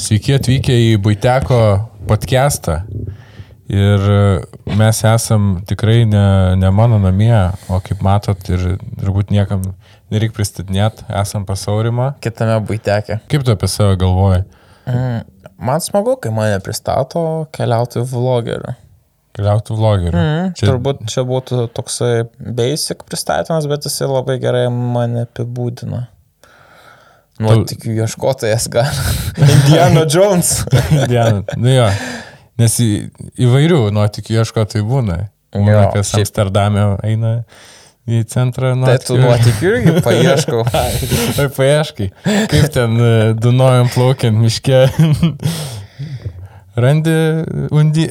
Sveiki atvykę į Buiteko podcastą. Ir mes esam tikrai ne, ne mano namie, o kaip matot, ir turbūt niekam nereikia pristatinėti, esam pasaurimą. Kitame būtekė. Kaip tu apie save galvoji? Mm, man smagu, kai mane pristato keliautojų vlogerių. Keliautų vlogerių. Mm, čia... Turbūt čia būtų toksai basic pristatymas, bet jisai labai gerai mane apibūdina. Nuotikių ieškotojas gal. Indiana Jones. Indiana. Nu jo. Nes į, įvairių nuotikių ieškotojų būna. Būna, kas šiaip- Amsterdame eina į centrą Tai tu nuotikių irgi paieškau. Tai paieškai. Kaip ten e, Dunojam plaukiant miške. Randi undy...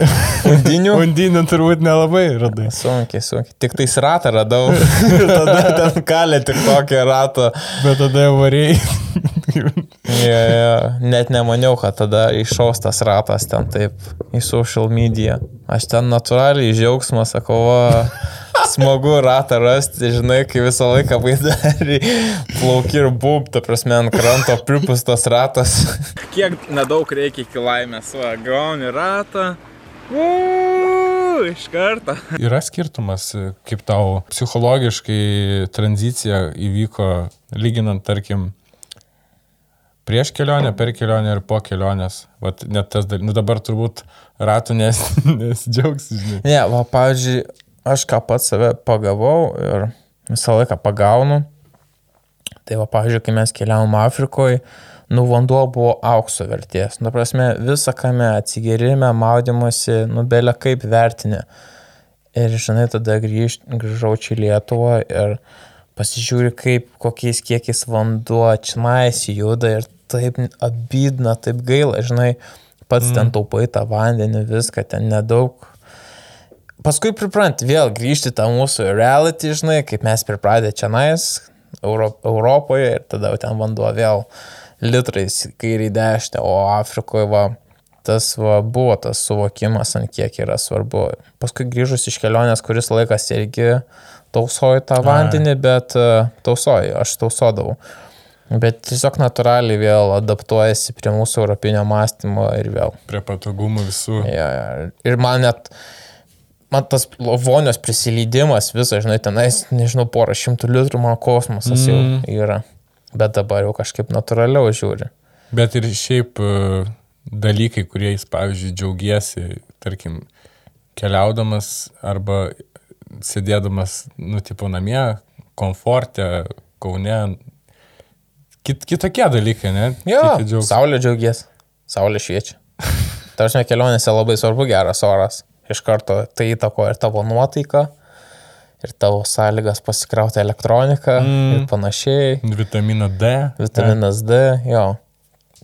Undinių? Undinių turbūt nelabai radai. Sunkiai, sunkiai. Tik tais ratą radau. Tada ten kalė tik tokį ratą. Bet tada jau variai. Ja, ja. Net nemaniau, kad tada iššaus tas ratas ten taip į social media. Aš ten natūraliai džiaugsmą sakau, va, smagu ratą rasti, žinai, kai visą laiką vaidari plauki ir bub, ta prasme, ant kranto pripustas ratas. Kiek nedaug reikia iki laimės, va, gauni ratą. Uuu, iš karto. Yra skirtumas, kaip tau psichologiškai tranzicija įvyko, lyginant, tarkim, prieš kelionę, per kelionę ir po kelionės. Vat net tas, dal- nu dabar turbūt ratų nes, nesidžiaugsi, žinai. Ne, va, pavyzdžiui, aš ką pats save pagavau ir visą laiką pagaunu. Tai va, pavyzdžiui, kai mes keliavom Afrikoje, nu vanduo buvo aukso vertės. Nu, prasme, visą, ką mes atsigerime, maudymusi, nu, belė kaip vertinė. Ir, žinai, tada grįž, grįžau čia į Lietuvą ir pasižiūri, kaip, kokiais kiekiais vanduo čia nais juda ir taip abydna, taip gaila, žinai, pats mm. ten taupai tą vandenį, viską ten nedaug. Paskui priprant vėl grįžti tą mūsų reality, žinai, kaip mes pripratę čia nais, Euro, Europoje ir tada ten vanduo vėl litrais kairį dešinę, o Afrikoje va, tas va, buvo tas suvokimas, ant kiek yra svarbu. Paskui grįžus iš kelionės, kuris laikas irgi tausoju tą vandenį, bet uh, tausoju, aš tausodavau. Bet tiesiog natūraliai vėl adaptuojasi prie mūsų europinio mąstymo ir vėl. Prie patogumų visų. Ja, ja. Ir man net, man tas vonios prisileidimas visą, žinai, tenais, nežinau, porą šimtų litrų man kosmosas mm. jau yra. Bet dabar jau kažkaip natūraliau žiūri. Bet ir šiaip e, dalykai, kuriais, pavyzdžiui, džiaugiesi, tarkim, keliaudamas arba sėdėdamas, nu, tipo namie, komforte, kaune, kit, kitokie dalykai, ne? Jo, džiaugsmą. saulė džiaugies, saulė šviečia. Tarsi kelionėse labai svarbu geras oras. Iš karto tai įtakoja ir tavo nuotaiką, ir tavo sąlygas pasikrauti elektroniką mm. ir panašiai. Vitamino D. Vitaminas D, jo.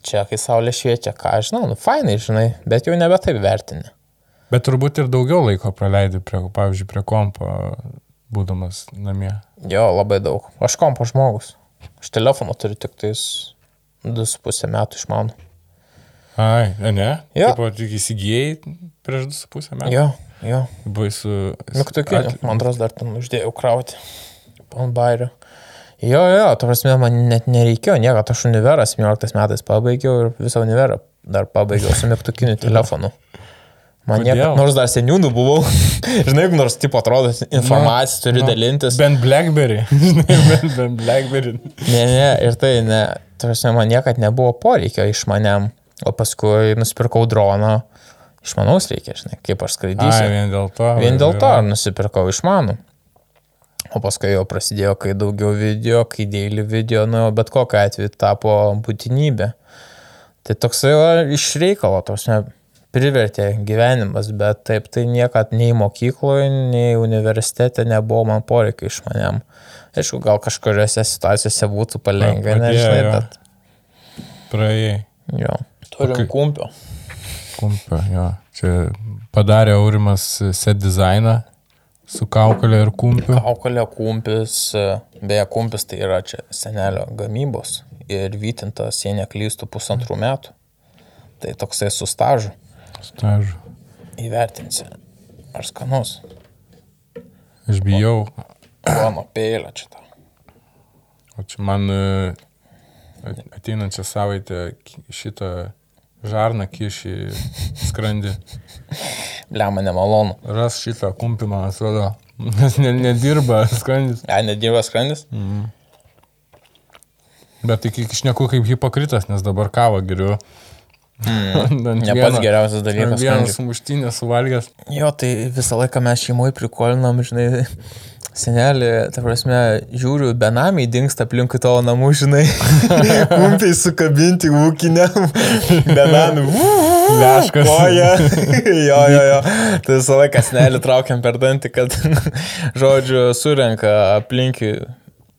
Čia, kai saulė šviečia, ką aš žinau, nu fainai, žinai, bet jau nebe taip vertini. Bet turbūt ir daugiau laiko praleidai, prie, pavyzdžiui, prie kompo, būdamas namie. Jo, labai daug. Aš kompo žmogus. Aš telefoną turiu tik tais 2,5 metų išmanau. Ai, ne? Jo. Tipo, tik įsigijai prieš 2,5 metų. Jo, jo. Baisu. Mygtukinį, At- man atrodo, dar ten uždėjau krauti. Ant bairio. Jo, jo, to prasme, man net nereikėjo nieko, aš univerą 17 metais pabaigiau ir visą univerą dar pabaigiau su mygtukiniu telefonu. Man nieko, nors dar seniūnų buvau, žinai, jeigu nors tipo atrodo informaciją turi Nu, dalintis. Bent Blackberry. Žinai, bent, bent Blackberry. Ne, ne, ir tai, ne, to prasme, man niekad nebuvo poreikio iš manęm, o paskui nusipirkau droną, išmanaus reikia, žinai, kaip aš Ai, skraidysiu. vien dėl to. Vien dėl to nusipirkau išmanų. O paskui jau prasidėjo, kai daugiau video, kai daily video, nu, bet kokiu atveju tapo būtinybė. Tai toksai iš reikalo, tos ne privertė gyvenimas, bet taip tai niekad nei mokykloje, nei universitete nebuvo man poreikio iš manėm. Aišku, gal kažkuriuose situacijose būtų palengvinę, padėjo, žinai, jo. bet Praėjai. jo. Turim kai- kumpio. Kumpio, jo. Čia padarė Aurimas set dizainą su kaukolė ir kumpiu. Kaukolė kumpis, beje, kumpis tai yra čia senelio gamybos ir vytintas, jei neklystų, pusantrų metų. Tai toksai su stažu Stažu. įvertinsi. Ar skanus? Aš bijau. Mano pėlė čia tau. O čia man e, ateinančią savaitę šitą žarną kiši skrandį. Lemą nemalonu. Ras šitą kumpį, man atrodo. Nes ne, nedirba skrandis. E, nedirba skrandis? Mm. Bet tik išneku kaip hipokritas, nes dabar kavą geriu. Mm. Ne pats geriausias dalykas. Vienas sumuštinės suvalgęs. Jo, tai visą laiką mes šeimoje prikolinam, žinai, senelį, ta prasme, žiūriu, benamiai dinksta aplinkui tavo namų, žinai, kumpiai sukabinti ūkiniam, benamiai, Leškas. Koja. jo, jo, jo. Tai visą laiką senelį traukiam per dantį, kad, žodžiu, surenka aplinkui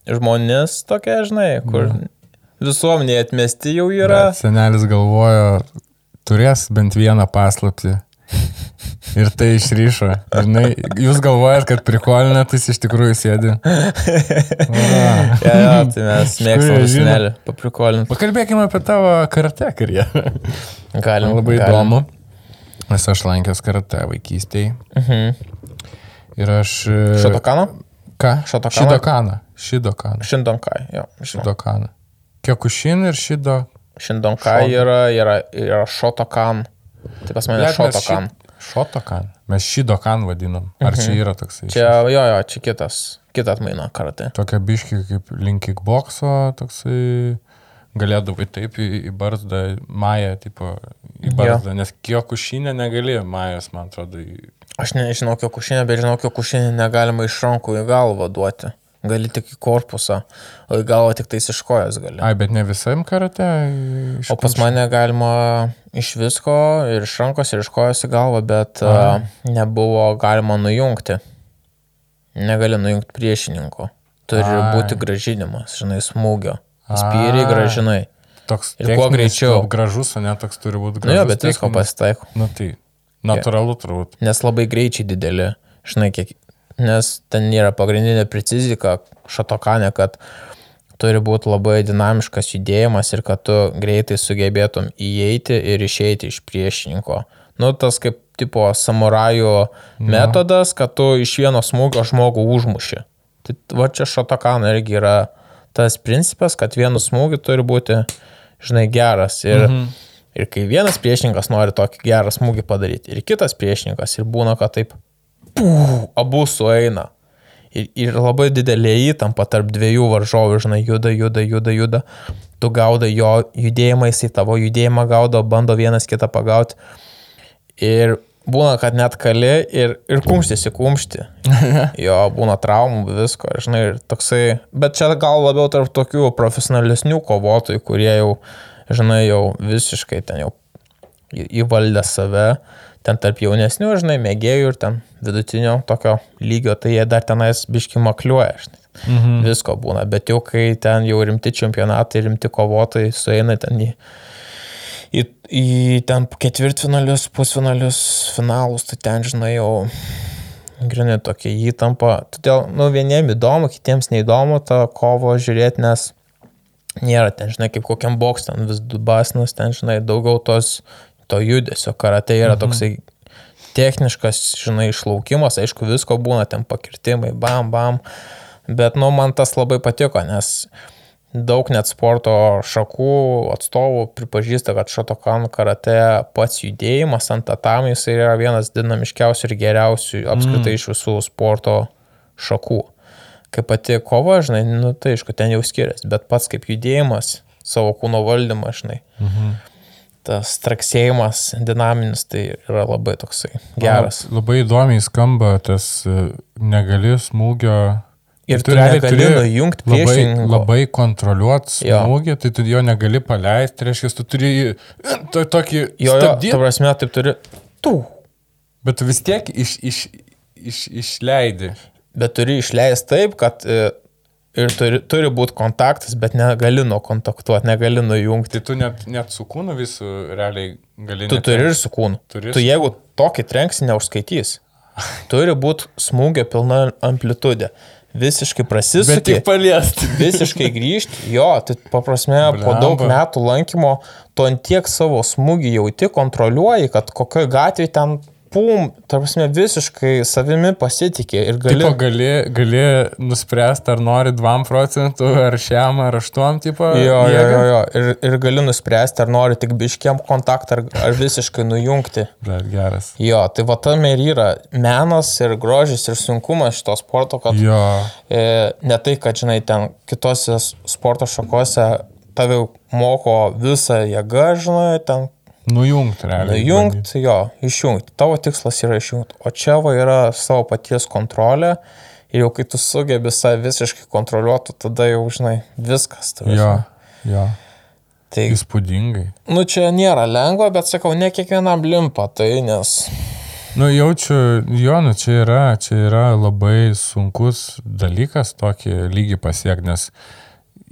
žmonės tokie, žinai, kur visuomenėje atmesti jau yra. Bet senelis galvojo, turės bent vieną paslapti. Ir tai išryšo. Žinai, jūs galvojat, kad prikolinat, tai jis iš tikrųjų sėdi. Ja, ja, tai mes mėgstam senelį paprikolinti. Pakalbėkime apie tavo karate karjerą. Galim. Labai galim. įdomu. Nes aš lankęs karate vaikystėje. Mhm. Ir aš... e, Šotokano? Ką? Šotokaną? Šidokana. Šidokana. Šindonkai, jo. Šidokana. Kekušin ir šido. Šindonkai yra, yra, yra Šotokan. Tai pas mane Šotokan. Šotokan. Mes šidokan vadinam. Ar čia yra toksai? Mhm. Čia, jo, jo, čia kitas, kita atmaina karate. Tokia biški kaip link kickbokso, toksai galėdavai taip į, į barzdą, mają, tipo, į barzdą, nes kiokušinė negali majas, man atrodo, į... Aš nežinau, kiek kušinė, bet žinau, kiek kušinė negalima iš rankų į galvą duoti. Gali tik į korpusą, o į galvą tik tais iš kojas gali. Ai, bet ne visam karate. iš O pas kumščių. mane galima iš visko, ir iš rankos, ir iš kojos į galvą, bet A. a, nebuvo galima nujungti. Negali nujungti priešininko. Turi Ai. būti gražinimas, žinai, smūgio. Ai. Spyriai gražinai. Toks ir kuo greičiau. Gražus, o ne toks turi būti Na gražus. jo, bet visko pasitaiko. Nu tai, natūralu turbūt. Nes labai greičiai dideli, žinai, kiek. Nes ten yra pagrindinė precizika šatokane, kad turi būti labai dinamiškas judėjimas ir kad tu greitai sugebėtum įeiti ir išeiti iš priešininko. Nu, tas kaip tipo samurajų metodas, kad tu iš vieno smūgio žmogų užmuši. Tai va čia šatokana irgi yra tas principas, kad vienu smūgiu turi būti, žinai, geras. Ir, mhm. ir kai vienas priešininkas nori tokį gerą smūgį padaryti, ir kitas priešininkas, ir būna, kad taip, puh, abu sueina. Ir, ir labai didelė įtampa tarp dviejų varžovų, žinai, juda, juda, juda, juda. Tu gaudai jo judėjimą, jisai tavo judėjimą gaudo, bando vienas kitą pagauti. Ir būna, kad net kali ir, ir kumštėsi kumšti. Jo, būna traumų, visko, žinai, ir toksai. Bet čia gal labiau tarp tokių profesionalesnių kovotojų, kurie jau, žinai, jau visiškai ten jau į- įvaldę save. Ten tarp jaunesnių, žinai, mėgėjų ir ten vidutinio tokio lygio, tai jie dar tenais biški makliuoja, žinai. Mhm. Visko būna, bet jau kai ten jau rimti čempionatai, rimti kovotojai sueina ten į, į, į ten ketvirtfinalius, pusfinalius, finalus, tai ten, žinai, jau grinai tokia įtampa. Todėl, nu, vieniems įdomu, kitiems neįdomu tą kovą žiūrėti, nes nėra ten, žinai, kaip kokiam boks, ten vis dubasnas, ten, žinai, daugiau tos, to judesio. Karate yra toksai techniškas, žinai, išlaukimas, aišku, visko būna, ten pakirtimai, bam, bam. Bet, nu, man tas labai patiko, nes daug net sporto šakų atstovų pripažįsta, kad šotokan karate pats judėjimas ant tatami jis yra vienas dinamiškiausių ir geriausių apskritai mm. iš visų sporto šakų. Kaip pati kova, žinai, nu tai aišku, ten jau skiriasi, bet pats kaip judėjimas, savo kūno valdymas, žinai. Mhm. Tas traksėjimas dinaminis tai yra labai toksai geras. Man Labai įdomiai skamba tas e, negali smūgio. Ir tu realiai turi nujungti labai, priešininko. labai kontroliuoti Jo. smūgį, tai tu jo negali paleisti, tai reiškia, tu turi e, to, tokį Jo, jo, tu prasme, taip turi. Tu. bet tu vis tiek iš, iš, iš, išleidi. Bet turi išleisti taip, kad e, ir turi, turi būti kontaktas, bet negali nuo kontaktuoti, negali nujungti. Tai tu net, net su kūnu visų realiai gali. Tu turi ir su kūnu. Turi Tu jeigu tokį trenksi, neužskaitys. Turi būti smūgio pilna amplitudė. Visiškai prasisukti. tik paliesti. Visiškai grįžti, jo, tai paprasme, po Blemba. daug metų lankymo, tu ant tiek savo smūgį jauti, kontroliuoji, kad kokioj gatvėje ten pum, tarpsime, visiškai savimi pasitikė ir gali... Tipo, gali, gali nuspręsti, ar nori 2 procentų, ar šiam, ar 8, tipo. Jo, jo, jo, jo. Ir, ir gali nuspręsti, ar nori tik biškiam kontaktą, ar, ar visiškai nujungti. Bet geras. Jo, tai va tam ir yra menas ir grožis ir sunkumas šito sporto, kad Jo. e, ne tai, kad, žinai, ten kitose sporto šakose tave moko visą jėgą, žinai, ten Nujungti, realiai. bandyt. Jungti, jo, išjungti. Tavo tikslas yra išjungti. O čia va yra savo paties kontrolė. Ir jau kai tu sugebi save visiškai kontroliuoti, tada jau, žinai, viskas. ta Jo, jo. Tai, Įspūdingai. nu, čia nėra lengva, bet sakau, ne kiekvienam limpa, tai nes... Nu, jaučiu, jo, nu, čia yra, čia yra labai sunkus dalykas tokį lygį pasiekti, nes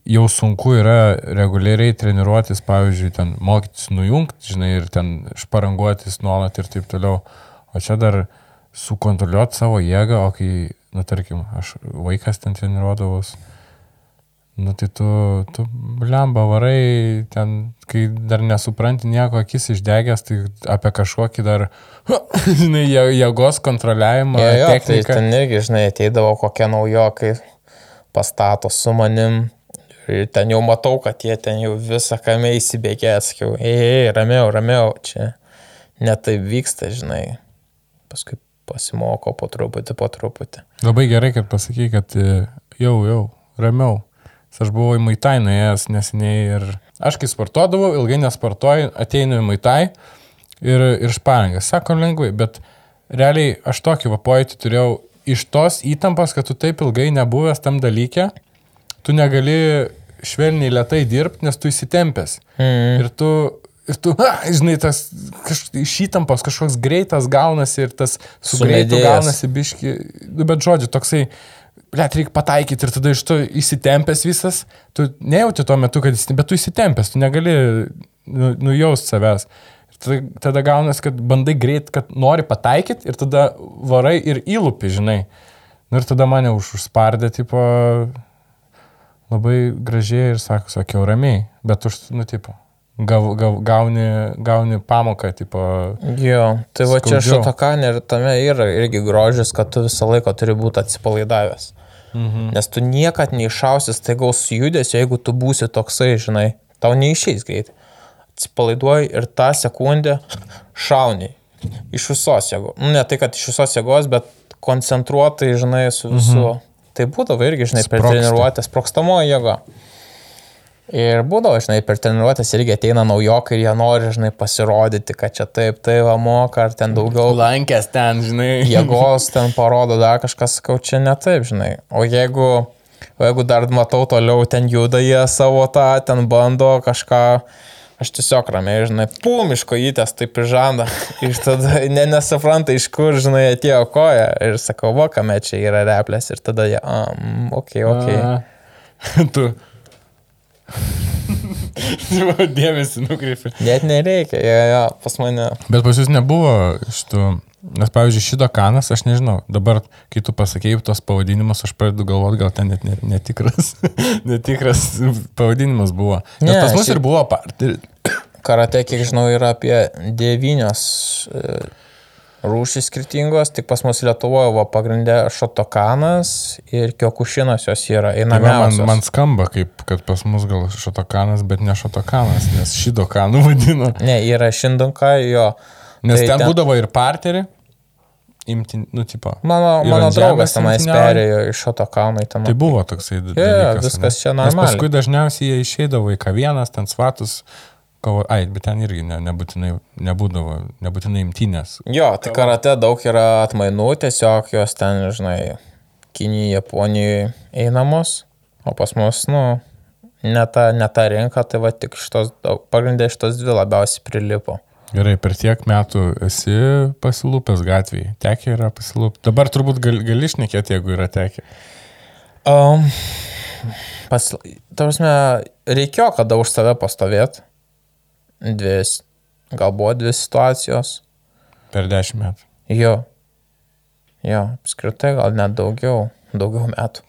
jau sunku yra reguliariai treniruotis, pavyzdžiui, ten mokytis nujungti, žinai, ir ten šparanguotis nuolat ir taip toliau. O čia dar sukontroliuoti savo jėgą, o kai, nu, tarkim, aš vaikas ten treniruodavus, nu, tai tu, tu lemba varai, ten, kai dar nesupranti nieko, akis išdegęs, tai apie kažkokį dar, žinai, jė- jėgos kontroliavimą, Jo, jo, tai techniką. ten irgi, žinai, ateidavo kokie naujokai pastato su manim. Ir ten jau matau, kad jie ten jau visą kame įsibėgė, atsakiau, ei, ramiau, ramiau, čia netaip vyksta, žinai. Paskui pasimoko po truputį, po truputį. Labai gerai, kad pasakai, kad e, jau, jau, ramiau. Aš buvau į Maitai nuėjęs neseniai ir aš kai sportuodavau, ilgai nesportuoju, ateinu į Maitai ir, ir šparingas. Sako lengvai, bet realiai aš tokį va pojūtį turėjau iš tos įtampos, kad tu taip ilgai nebuvęs tam dalykė, tu negali švelniai lietai dirbti, nes tu įsitempęs. Mm. Ir tu, ir tu a, žinai, tas kaž, iš įtampos kažkoks greitas gaunasi ir tas su greitu Sumedėjęs. gaunasi biški, nu, bet žodžiu, toksai, Liet, reikia pataikyti ir tada iš to įsitempęs visas, tu nejauti tuo metu, kad jis, bet tu įsitempęs, tu negali nu, nujaust savęs. Tada, tada gaunas, kad bandai greit, kad nori pataikyti ir tada varai ir įlupi, žinai. Nu, ir tada mane už, užspardė, tipo, labai gražiai ir sako, sakiau, ramiai, bet už, nu, tipo, gav, gav, gauni, gauni pamoką, tipo, Jo, tai va čia Skaudžiau. šotakanė ir tame yra irgi grožis, kad tu visą laiką turi būti atsipalaidavęs. Mhm. Nes tu niekad neišausi staigaus judesio, jeigu tu būsi toksai, žinai, tau neišeis greitai. Atsipalaiduoji ir tą sekundę šauni. Iš visos jėgos. Nu, ne tai, kad iš visos jėgos, bet koncentruotai, žinai, su visu. Mhm. Tai būdavo irgi, žinai, per Sprogsta. treniruotę sprokstamoji jėga. Ir būdavo, žinai, per treniruotės irgi ateina naujokai ir jie nori, žinai, pasirodyti, kad čia taip, tai va moka, ar ten daugiau lankęs ten, žinai. jėgos ten parodo, dar kažkas, sakau, čia ne taip, žinai. O jeigu, o jeigu dar matau toliau, ten juda jie savo tą, ten bando kažką, aš tiesiog ramiai, žinai, pum iš kojytės taip įžanda. Ir tada ne, nesupranta, iš kur, žinai, atėjo koja. Ir sakau, va, kame čia yra replės. Ir tada jie, mm, ok, ok. A, tu. Dėmesį nukreipi. Net nereikia, jo, jo, pas mane. Bet pas jūs nebuvo šitų, nes pavyzdžiui, šito kanas, aš nežinau, dabar, kai tu pasakėjai tos pavadinimus, aš pradedu galvoti, gal ten net ne- netikras, netikras pavadinimas buvo. Nes Ne, pas mus šiaip- ir buvo partį. Karate, kiek žinau, yra apie devynios e, rūšys skirtingos, tik pas mus Lietuvoje buvo pagrindė šotokanas ir kiokušinas jos yra Tai Man, man skamba, kaip kad pas mus gal šotokanas, bet ne šotokanas, nes šito kanų vadino. Ne, yra šindunka, jo. Nes Tai ten, ten- būdavo ir parterį, imti, nu, tipo. Mano, mano draugas tenais perėjo iš šotokano į tą Tai buvo toksai dalykas. viskas ane? čia Nes normaliai. paskui dažniausiai jie išeidavo į kavienas, ten svatus, kovo, ai, bet ten irgi ne, nebūtinai, nebūdavo, nebūtinai imtinės. Jo, tai karate daug yra atmainų, tiesiog jos ten, žinai, Kinijoje, Japonijoje einamos, o pas mus, nu, ne ta, ne ta rinka, tai va tik šitos, pagrindė šitos dvi labiausiai prilipo. Gerai, per tiek metų esi pasilūpęs gatvėje. Tekė yra pasilūpęs. Dabar turbūt gal, gali išnekėti, jeigu yra tekė. Um, pas, ta prasme, reikėjo kada už save pastovėti. Dvi, s- gal buvo dvi situacijos. Per dešimt metų. Jo. Jo, apskritai gal net daugiau, daugiau metų.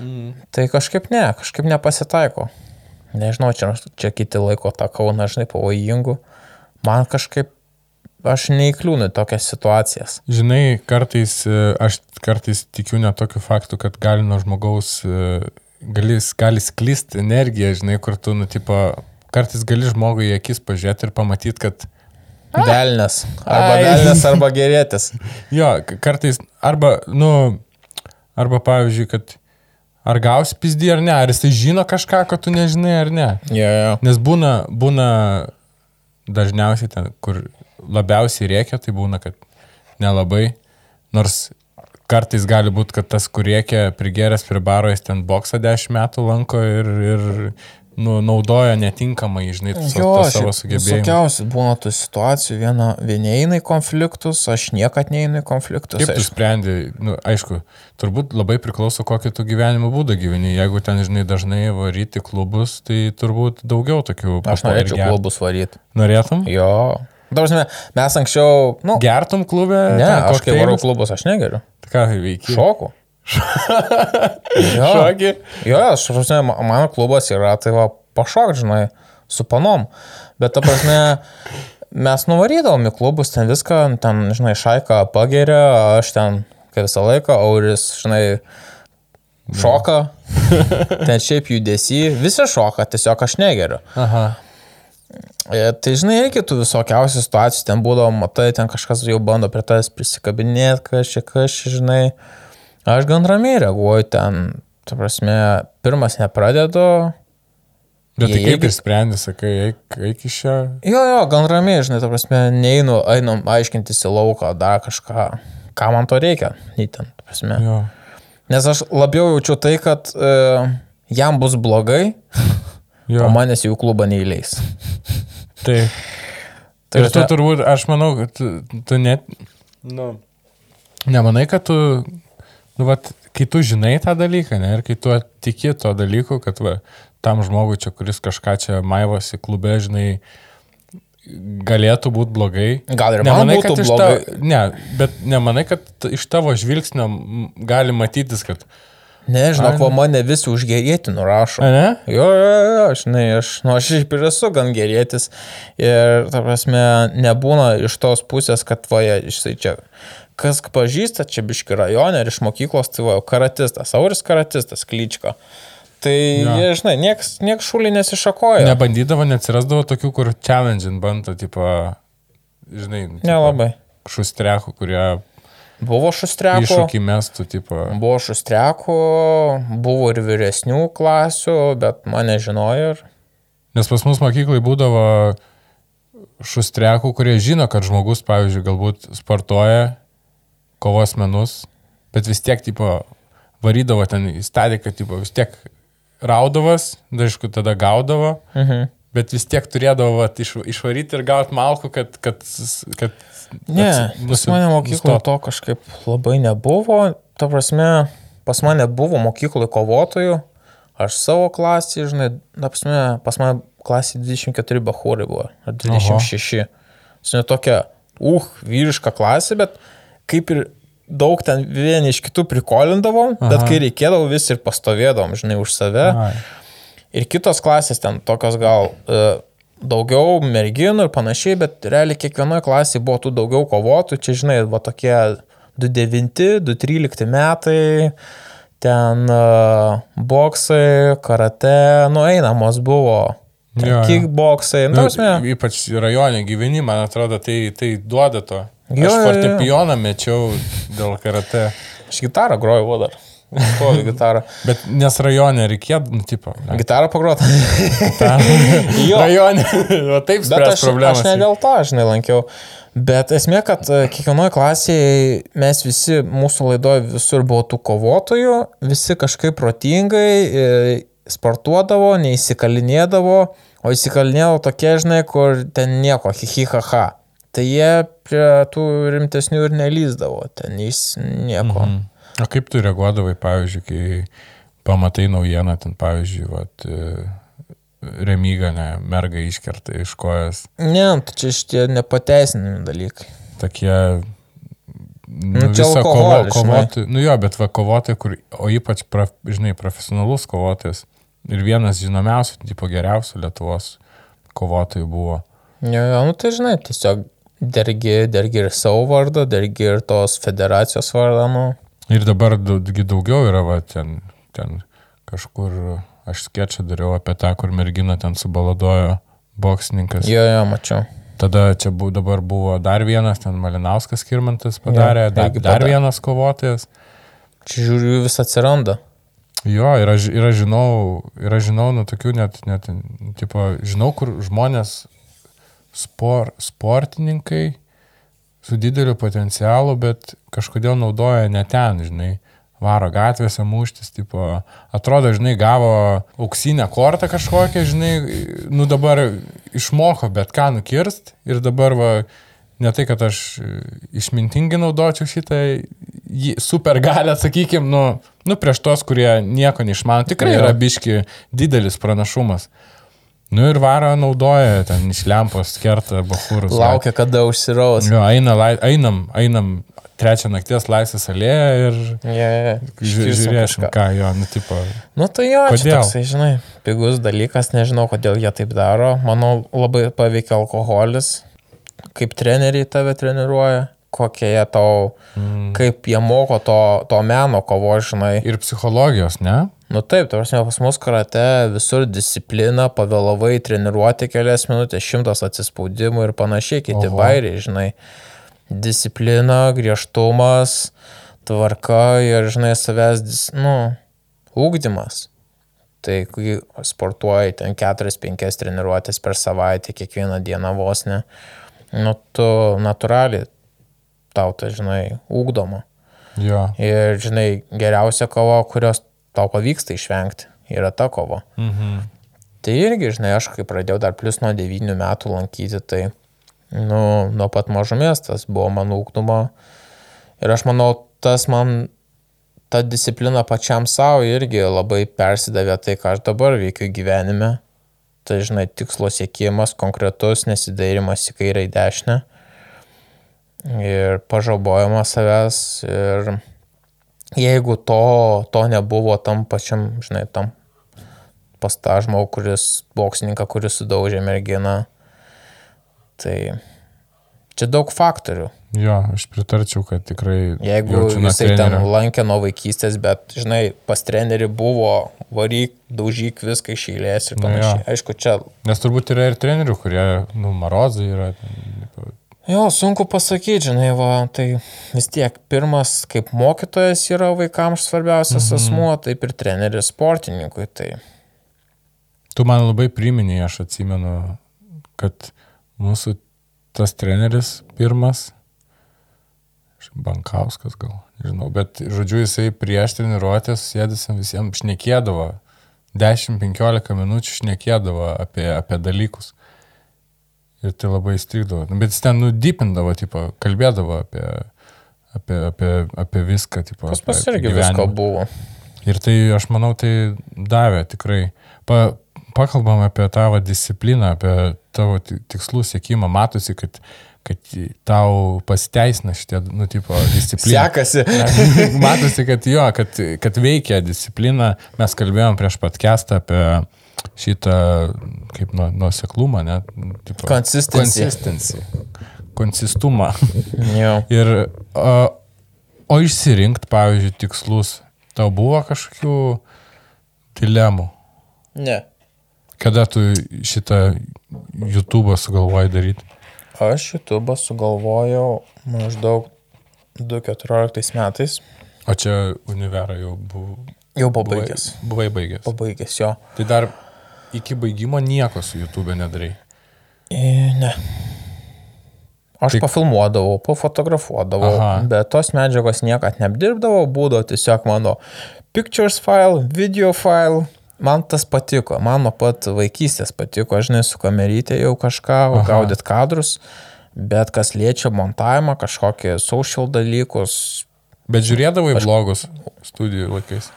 Mm. Tai kažkaip ne, kažkaip nepasitaiko. Nežinau, čia, čia kiti laiko tą kauną, žinai, pavojingu. Man kažkaip aš neįkliūnu į tokias situacijas. Žinai, kartais, e, aš kartais tikiu net tokiu faktu, kad gali nuo žmogaus, e, gali, gali sklisti energiją, žinai, kur tu, nu, tipo, kartais gali žmogui į akis pažiūrėti ir pamatyti, kad Velnes. Arba Ai. velnes, arba gerėtis. Jo, kartais, arba, nu, arba pavyzdžiui, kad ar gausi pizdį ar ne, ar jisai žino kažką, ko tu nežinai ar ne. Jo, jo. Nes būna, būna dažniausiai ten, kur labiausiai reikia, tai būna, kad nelabai, nors kartais gali būti, kad tas, kur reikia prigeręs prie baro, jis ten boksą 10 metų lanko ir, ir nu, naudoja netinkamai, žinai, Jo, savo šiaip sugebėjimus. Visokiausių būna tų situacijų, viena, vieni eina į konfliktus, aš niekad neinu į konfliktus. Kaip tu aišku. sprendži, nu, aišku, turbūt labai priklauso, kokį tu gyvenimo būdą gyveni. Jeigu ten, žinai, dažnai varyti klubus, tai turbūt daugiau tokių Aš norėčiau klubus varyti. Norėtum? Jo. Dabar, mes anksčiau, nu, Gertum klube? ne, aš kai varau klubus, aš negeriu. Tai ką veiki? Šoku. Jo. Šokį? Jo, aš ma- mano klubas yra, tai va, pašok, žinai, su panom. Bet, ta prasme, mes nuvarydavom į klubus, ten viską, ten, žinai, šaiką pageria, aš ten, kaip visą laiką, Auris, žinai, šoka, ten šiaip judesi, visi šoka, tiesiog aš negeriu. Aha. E, Tai žinai, reikia tų visokiausių situacijų, ten būdavo, matai, ten kažkas jau bando prie tavęs prisikabinėti, kažkaip, kažkaip, žinai. Aš gan ramiai reaguoju ten, ta prasme, pirmas nepradedu. Bet tai kaip išsprendi, sakai, eik, eik iš čia. Jo, jo, gan ramiai, žinai, ta prasme, neinu, einam aiškintis į lauką, dar kažką, ką man to reikia, ten, ta prasme. Jo. Nes aš labiau jaučiu tai, kad e, jam bus blogai, Jo. o manęs jau į klubą neįleis. Tai. Tai ir tu prasme- turbūt, aš manau, kad tu, tu net, nu, nemanai, kad tu, nu, vat, kai tu žinai tą dalyką, ne, ir kai tu tiki to dalyku, kad va, tam žmogui čia, kuris kažką čia maivosi klube, žinai, galėtų būti blogai. Gal ir man būtų blogai. Ta, ne, bet nemanai, kad iš tavo žvilgsnio gali matytis, kad... Nežinau, ko mane visi už gerėti nurašo. A, ne? Jo, jo, jo, žinai, aš, nu, aš ir esu gan gerėtis ir, ta prasme, nebūna iš tos pusės, kad vaja, išsai čia, kas pažįsta, čia biški rajone ir iš mokyklos, tai va, karatistas, Auris karatistas, klyčko. Tai, Jo. jie, žinai, nieks, nieks šūlį nesišakoja. Ne, Nebandydavo, neatsirasdavo tokių, kur challenge bando, tipo, žinai, tipo, Nelabai. šustrekų, kurie Buvo šustriako. iššūkį mestų, tipo. Buvo šustriako, buvo ir vyresnių klasių, bet mane žinojo ir... Nes pas mus mokyklai būdavo šustrekų, kurie žino, kad žmogus, pavyzdžiui, galbūt sportuoja kovos menus, bet vis tiek, tipo, varydavo ten į stadiką, tipo, vis tiek raudavas, aišku, tada gaudavo, Mhm. bet vis tiek turėdavo vat, iš, išvaryti ir gauti malku, kad... kad, kad Ne, atsi- pas mane mokykloje to kažkaip labai nebuvo. Ta prasme, pas mane buvo mokykloje kovotojų. Aš savo klasį, žinai, ta prasme, pas mane klasė 24 bahūrai buvo, ar 26. Žinai, tokia, uh, vyriška klasė, bet kaip ir daug ten vieni iš kitų prikolindavom, bet Aha. kai reikėdavo vis ir pastovėdavom, žinai, už save. Ai. Ir kitos klasės ten tokios gal e, daugiau merginų ir panašiai, bet realiai kiekvienoje klasėje buvo tų daugiau kovotų. Čia, žinai, va tokie 2-9, 2-13 metai, ten uh, boksai, karate, nueinamos buvo. Jo, Ten jo. kickboksai, nu, Nu, ypač rajone gyveni, man atrodo, tai, tai duoda to. Jo, Aš jo, jo. fortepijoną mečiau dėl karate. aš gitarą groju va dar. Stovi gitarą. Bet nes rajone reikėtų, nu, tipo. ne. Gitarą pagroti. Jo. Rajone. O taip Bet aš, problemas. aš ne dėl to, žinai, lankiau. Bet esmė, kad e, kiekvienoje klasėje mes visi, mūsų laidoje visur buvo tų kovotojų, visi kažkaip protingai e, sportuodavo, neįsikalinėdavo, o įsikalinėdavo tokie, žinai, kur ten nieko, hihihaha. Tai jie prie tų rimtesnių ir nelyzdavo, ten jis nieko. Mhm. O kaip tu reaguodavai, pavyzdžiui, kai pamatai naujieną, ten, pavyzdžiui, vat, e, remyga, ne, merga iškerta iš kojas, Ne, tai čia šitie nepateisinami dalykai. tokie... Nu, Nu, čia kovo, kovotojai, nu jo, bet va kovotojai, kur, o ypač, prof, žinai, profesionalus kovotojas ir vienas žinomiausių, tipo geriausių Lietuvos kovotojų buvo. Jo, jo, nu tai žinai, tiesiog dergi, dergi ir savo vardą, dergi ir tos federacijos vardą, nu. Ir dabar daugi daugiau yra, va, ten, ten kažkur, aš sketčą dariau apie tą, kur mergina ten subaladojo boksininkas. Jo, jo, mačiau. Tada čia bu, dabar buvo dar vienas, ten Malinauskas Kirmantas padarė, Jo, dar, dar vienas kovotojas. Čia žiūriu, jų vis atsiranda. Jo, ir aš, ir aš žinau, ir aš žinau, nu, tokių net, net, tipo, žinau, kur žmonės, spor, sportininkai su dideliu potencialu, bet kažkodėl naudoja ne ten, žinai, varo gatvėse muštis, tipo, atrodo, žinai, gavo auksinę kortą kažkokią, žinai, nu dabar išmoko bet ką nukirst ir dabar va, ne tai, kad aš išmintingai naudočiau šitą jį- super galę, sakykime, nu, nu prieš tos, kurie nieko neišmano, tikrai yra biški didelis pranašumas. Nu ir varo naudoja ten iš lempos kerta bahūrus. Laukia, kada užsiraus. Jo, eina, einam, einam trečią nakties laisvės alėją ir Yeah, ži- žiūrėsim, ką jo, nu tipo. Nu tai jo, Kodėl? toksai, žinai, pigus dalykas, nežinau, kodėl jie taip daro. Manau, labai paveikia alkoholis, kaip treneriai tave treniruoja, kokie jie tau, mm. kaip jie moko to, to meno kovo, žinai. Ir psichologijos, ne? Nu taip, ta prasme, pas mus karate visur disciplina, pavėlavai treniruoti kelias minutės, šimtas atsispaudimų ir panašiai, kiti Oho. bairiai, žinai. Disciplina, griežtumas, tvarka ir, žinai, savęs, dis- nu, ūkdymas. Tai kai sportuoji ten 4-5 treniruotės per savaitę, kiekvieną dieną vos ne, nu tu natūraliai tau tai, žinai, ūkdoma. Jo. Ir, žinai, geriausia kova, kurios tau pavyksta išvengti, yra ta kova. Mhm. Tai irgi, žinai, aš kai pradėjau dar plus nuo 9 metų lankyti, tai, nu, nuo pat mažumės tas buvo mano ūknumo. Ir aš manau, tas man, ta disciplina pačiam savo irgi labai persidavė tai, ką aš dabar veikiu gyvenime. Tai, žinai, tikslo siekimas, konkretus, nesidairimas į kairę į dešinę. Ir pažabojimas savęs. Ir jeigu to, to nebuvo tam pačiam, žinai, tam pas tą žmogų, kuris, boksininką, kuris sudaužė merginą. Tai čia daug faktorių. Jo, aš pritarčiau, kad tikrai... Jeigu jisai ten trenerio. lankė nuo vaikystės, bet, žinai, pas trenerių buvo varyk, daužyk viską iš eilės ir Nu panašiai. jo. Aišku, čia Nes turbūt yra ir trenerių, kurie, nu, marozai yra. Jo, sunku pasakyti, žinai, va, tai vis tiek pirmas kaip mokytojas yra vaikams svarbiausias mhm. asmuo, taip ir treneris sportininkui. Tai Tu man labai priminėjai, aš atsimenu, kad mūsų tas treneris pirmas, Bankauskas gal, nežinau, bet žodžiu jisai prieš treniruotės sėdėsim visiems šnekėdavo, 10-15 minučių šnekėdavo apie, apie dalykus. Ir tai labai įstrigdavo. Nu, Bet jis ten nudipindavo, tipo, kalbėdavo apie, apie, apie, apie viską. Tipo, pas pas irgi visko buvo. Ir tai, aš manau, tai davė tikrai. Pa, pakalbam apie tavo discipliną, apie tavo ti- tikslų siekimą. Matosi, kad, kad tau pasiteisina šitie, nu, tipo, disciplina. Sekasi. Matosi, kad jo, kad, kad veikia disciplina. Mes kalbėjom prieš podcastą apie šitą, kaip nuo, nuoseklumą, ne? Consistency. Konsistumą. Ir, o, o išsirinkti, pavyzdžiui, tikslus, tau buvo kažkokių dilemų? Ne. Kada tu šitą YouTube sugalvojai daryti? Aš YouTube sugalvojau maždaug 2014 metais. O čia univerą jau buvo. Jau pabaigęs. Buvai baigęs. Pabaigęs jo. Tai dar iki baigimo nieko su YouTube nedarai. E, ne. Aš Tik- pafilmuodavau, pafotografuodavau, Aha. bet tos medžiagos niekad neapdirbdavau, būdavo tiesiog mano pictures file, video file. Man tas patiko, man nuo pat vaikystės patiko, aš žinai, su kamerytė jau kažką, Aha. gaudyt kadrus, bet kas liečia montavimą, kažkokie social dalykus, Bet žiūrėdavai aš... vlogus studijų laikais.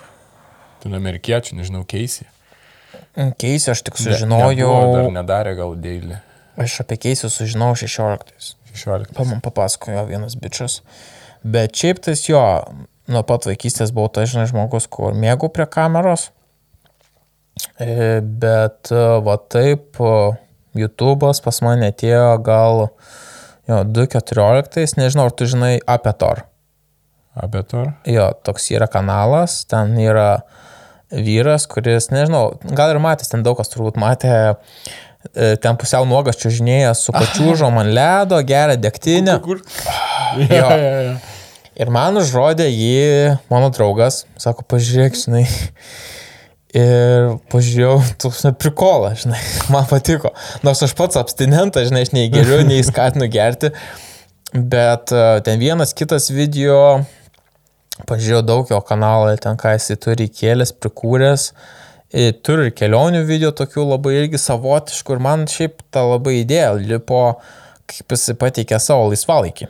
Ten amerikiečių, nežinau, keisi. Keisi aš tik Dar sužinojau, nedarė gal dėlį. aš apie keisi sužinojau 16. 16. Pa, man papasakojo vienas bičias. Bet šiaip tais jo, nuo pat vaikystės buvau tas, žinai, žmogus, kur mėgau prie kameros. E, Bet e, va taip, e, YouTube'as pas mane atėjo gal Jo, 2.14, nežinau, ar tu žinai apie Tor. Abetor. Jo, toks yra kanalas, ten yra vyras, kuris, nežinau, gal ir matęs, ten daug kas turbūt matė, e, ten pusiau nuogas čiužinėjas su pačiūžom ant ledo, geria degtinę. Kur? Jo. Ja, ja. Ir man užrodė jį mano draugas, sako, pažiūrėk, žinai. Ir pažiūrėjau, toks neprikola, žinai, man patiko. Nors aš pats abstinentas, žinai, aš nei geriu, nei skatinu gerti. Bet e, ten vienas kitas video, pažiūrėjau daug jo kanalą, ten ką jisai turi kėlęs, prikūręs. Ir turi ir kelionių video tokių labai irgi savotiškų ir man šiaip ta labai idėja lipo, kaip jisai pateikė savo laisvalaikį.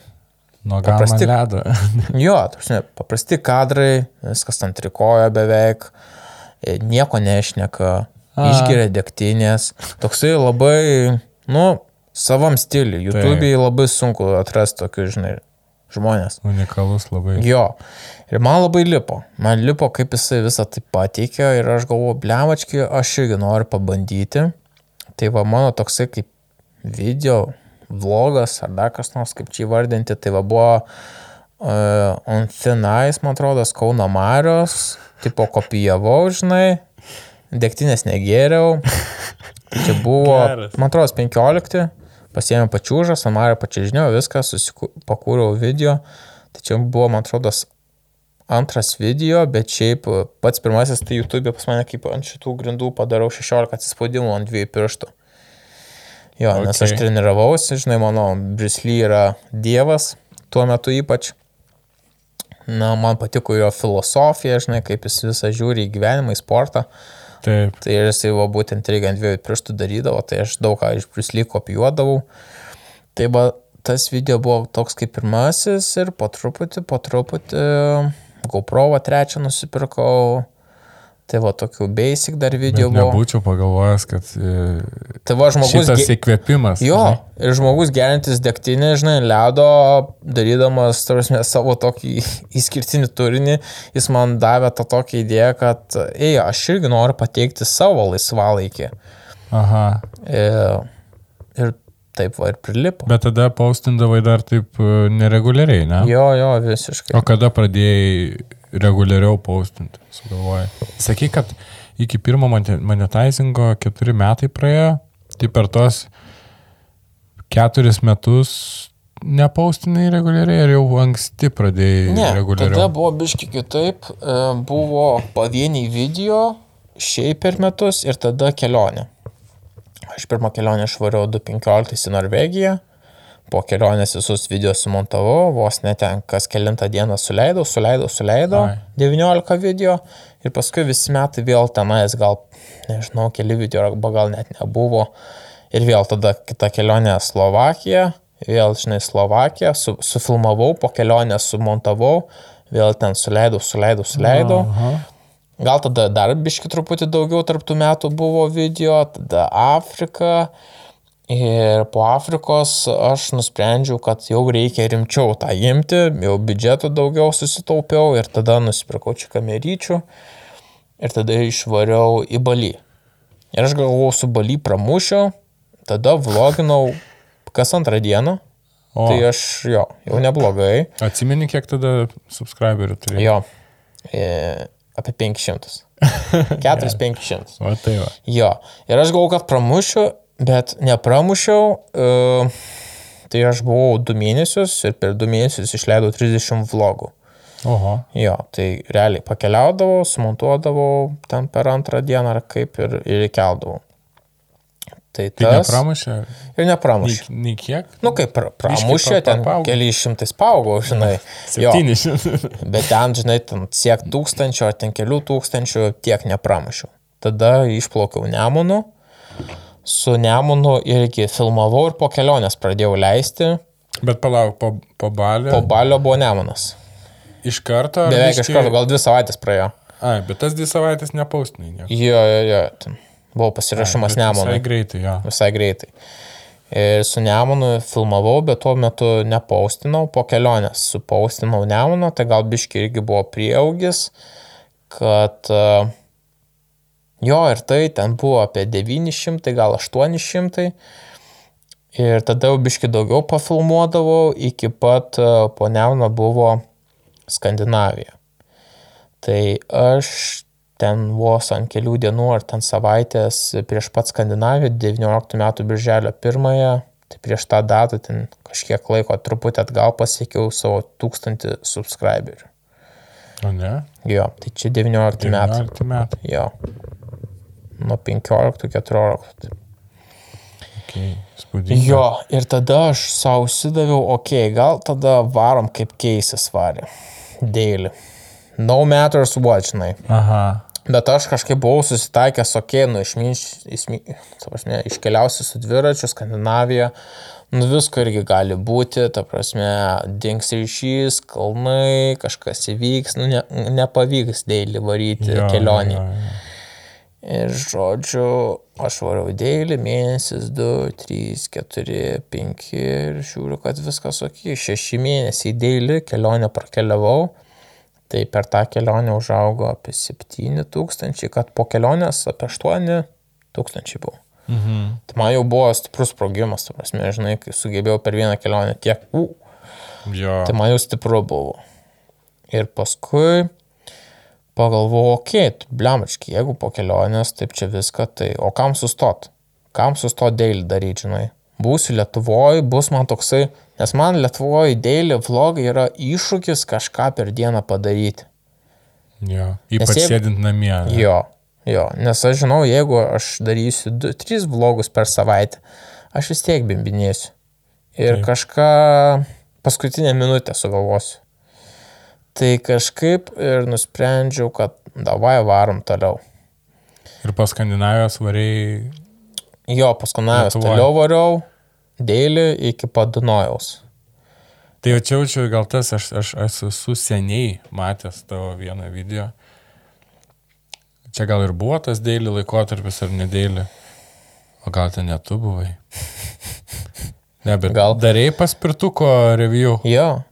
Nuo Paprasti- ledo. Jo, tarsi, paprasti kadrai, viskas ant trikojo beveik, e, nieko nešneka, išgeria degtinės. Toksai labai, nu, savam stiliui. YouTube'ai labai sunku atrasti tokius, žinai, žmonės. Unikalus labai. Jo. Ir man labai lipo. Man lipo, kaip jisai visą tai pateikė ir aš galvoju, blemački, aš irgi noriu pabandyti. Tai va mano toksai kaip video, vlogas ar dar kas nors, kaip čia įvardinti, tai va buvo uh, on thin ice, man atrodo, Kauno Marios, tipo kopijavau, žinai, degtinės negėriau. Tai čia buvo, Geras. man atrodo, 15, pasiėmiau pačiūžą, samarį pačiažiniau, viską, pakūriau video. Čia buvo, man atrodo, antras video, bet šiaip e, pats pirmasis tai YouTube pas mane kaip ant šitų grindų padarau 16 atsispaudimų ant dviejų pirštų. Jo, okay. nes aš treniravausi, žinai, mano Brisly yra dievas, tuo metu ypač. Na, man patiko jo filosofija, žinai, kaip jis visą žiūri į gyvenimą, į sportą. Taip. Tai jisai va būtent irgi ant dviejų pirštų darydavo, tai aš daug ką iš Brisly kopijuodavau. Tai va, tas video buvo toks kaip pirmasis ir po truputį, po truputį GoPro trečią nusipirkau. Tai va tokių basic dar video Bet buvo. nebūčiau pagalvojęs, kad e, Tai va žmogus... šitas ge- įkvėpimas. Jo, žinai. ir žmogus gerintis degtinį, žinai, ledo, darydamas, tarsi, savo tokį išskirtinį turinį, jis man davė tą tokią idėją, kad, ei, aš irgi noriu pateikti savo laisvalaikį. Aha. Ir, ir taip va ir prilipo. Bet tada paustindavai dar taip e, nereguliariai, ne? Jo, jo, visiškai. O kada pradėjai reguliariau paustinti, sugalvojai? Sakai, kad iki pirmo monetizingo keturi metai praėjo, tai per tos keturis metus nepaustinai reguliariai ir jau anksti pradėjai Ne, tada reguliariau? buvo biški kitaip, e, buvo pavieniai video, šiaip per metus ir tada kelionė. Aš pirmą kelionę išvariau 2015 į Norvegiją, po kelionės visus video sumontavau, vos net ten kas kelintą dieną suleidau, suleidau, suleidau, Ai. 19 video ir paskui visi metai vėl tenais gal, nežinau, keli video arba gal net nebuvo. Ir vėl tada kita kelionė Slovakija, vėl, žinai, Slovakija, su, sufilmavau, po kelionės sumontavau, vėl ten suleidau, suleidau, suleidau. Aha. Gal tada dar biški truputį daugiau tarptų metų buvo video, tada Afrika. Ir po Afrikos aš nusprendžiau, kad jau reikia rimčiau tą imti, jau biudžeto daugiau susitaupiau ir tada nusipirkau čia kameryčių ir tada išvariau į Balį. Ir aš galvojau su Balį pramušiu, tada vloginau kas antrą dieną, O, tai aš jo, jau neblogai. atsimeni, kiek tada subscriberių turėjai? Jo, e, apie 500. 4-500. O tai va. Jo, ir aš galvoju, kad pramušiu, bet nepramušiau. Uh, tai aš buvau 2 mėnesius ir per 2 mėnesius išleidau 30 vlogų. Oho. Jo, tai realiai pakeliaudavau, sumontuodavau ten per antrą dieną ar kaip ir, ir įkeldavau. Tai tas. nepramušė? Ir Nei, nepramušiu. nei kiek? Nu, kaip pra, pramušė, pa- ten paaugo. keliais šimtais paaugo, žinai. 700. Bet ten, žinai, ten siek tūkstančio ar ten kelių tūkstančių tiek nepramušiau. Tada išplaukiau Nemunu, su Nemunu irgi filmavau ir po kelionės pradėjau leisti. Bet palauk, po, po balio. Po balio buvo Nemunas. Iš karto. ar Beveik iš biškį- karto, gal dvi savaitės praėjo. Ai, bet tas dvi savaitės nepaustinai. nieko. Jo, jo, jo. Ten buvo pasirašymas Nemunui. Visai greitai, jo. Visai greitai. Ir su Nemunu filmavau, bet tuo metu nepaustinau, po kelionės supaustinau Nemuną, tai gal biški irgi buvo prieaugis, kad uh, jo ir tai ten buvo apie 900, gal 800. Ir tada jau biški daugiau pafilmuodavau, iki pat e, po Neuno buvo Skandinavija. Tai aš ten vos ant kelių dienų ar ten savaitės prieš pat Skandinaviją, 19 metų birželio 1, tai prieš tą datą ten kažkiek laiko truputį atgal pasiekiau savo tūkstantį subscriberių. O ne? Jo, tai čia 19 metų. 19 metų. Jo. Nuo 15-14. Okay. Spūdinga. Jo, ir tada aš savo užsidaviau, okei, okay, gal tada varom kaip keisis varė. Daily. No matters what, žinai. Aha. Bet aš kažkaip buvau susitaikęs, okei, okay, nu išminš, išmi, ta prasme, iškeliausiu su dviračiu, Skandinavija, nu visko irgi gali būti, ta prasme, dings ryšys, kalnai, kažkas įvyks, nu ne, nepavyks dėlį varyti Jo, kelionį. jo, jo. Ir žodžiu, aš varau dėlį, mėnesis, 2, 3, 4, 5 ir žiūriu, kad viskas ok, 6 mėnesiai dėlį, kelionę prakeliavau, tai per tą kelionę užaugo apie 7 tūkstančiai, kad po kelionės apie 8 tūkstančiai buvo. Mhm. Tai man jau buvo stiprus sprogimas, tu prasme, žinai, kai sugebėjau per vieną kelionę tiek, u, Jo. Tai man jau stipru buvo. Ir paskui pagalvojau, okei, okay, blemački, jeigu po kelionės, taip čia viską, tai o kam sustot? Kam sustot dėlį daryti, žinai? Būsiu Lietuvoje, bus man toksai, nes man Lietuvoje dėlį vlogai yra iššūkis kažką per dieną padaryti. Jo. Ypač jeigu- sėdint namie. ne? Jo, jo, nes aš žinau, jeigu aš darysiu 2-3 vlogus per savaitę, aš vis tiek bimbinėsiu. Ir Taip. Kažką paskutinę minutę sugalvosiu. Tai kažkaip ir nusprendžiau, kad davai varom toliau. Ir po Skandinavijos variai. Jo, paskanavęs Lietuvoj. toliau variau, dėlį iki pat Dunojaus. Tai jau čia jaučiu, gal tas, aš, aš, esu seniai matęs tavo vieną video. Čia gal ir buvo tas dėlį laikotarpis ar nedėlį. O gal ten netu buvai? Ne, bet gal. darėjai paspirtuko review Jo,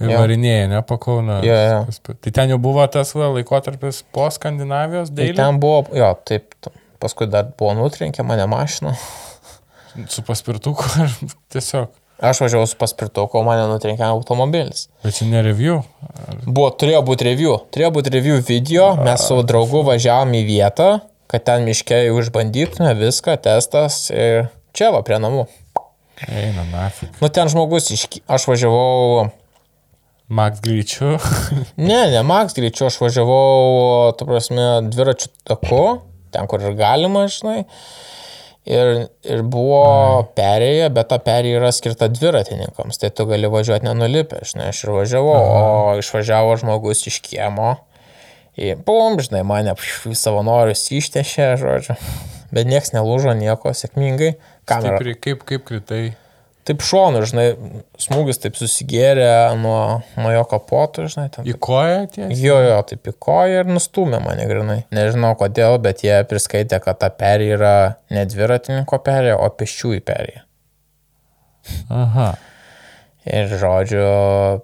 ir Jo. varinėjai, ne, pakauna. Jo, jo. Tai ten jau buvo tas va, laikotarpis po Skandinavijos tai dėlį. ten buvo, jo, taip, paskui dar buvo nutrenkę mane mašina. Su paspirtuku ar tiesiog. Aš važiavau su paspirtuku, o mane nutrenkė automobilis. Bet čia ne review. Buvo, turėjo būti review. Turėjo būti review video, mes su draugu važiavom į vietą, kad ten miškiai išbandytume viską, testas ir čia va prie namų. Eina, nafik. Nu ten žmogus, iški... aš važiavau, Max greičiu. ne, ne Max greičiu, aš važiavau, tu prasme, dviračių taku, ten kur ir galima, žinai. Ir, ir buvo perėję, bet ta perėja yra skirta dviratininkams, tai tu gali važiuoti nenulipę, žinai, aš ir važiavau, o išvažiavo žmogus iš kiemo. Į bum, žinai, mane savanorius ištešė, žodžiu. Bet nieks nelūžo nieko, sėkmingai. Kamera. Stipriai, kaip, kaip kritai. Taip šonu, žinai, smūgis taip susigėrė nuo, nuo jo kapoto, žinai, ten. Į koją ties? Jo, jo, taip į koją ir nustumė mane grinai. Nežinau kodėl, bet jie priskaitė, kad ta perė yra ne dviratininko perė, o pėsčiųjų perė. Aha. Ir žodžiu,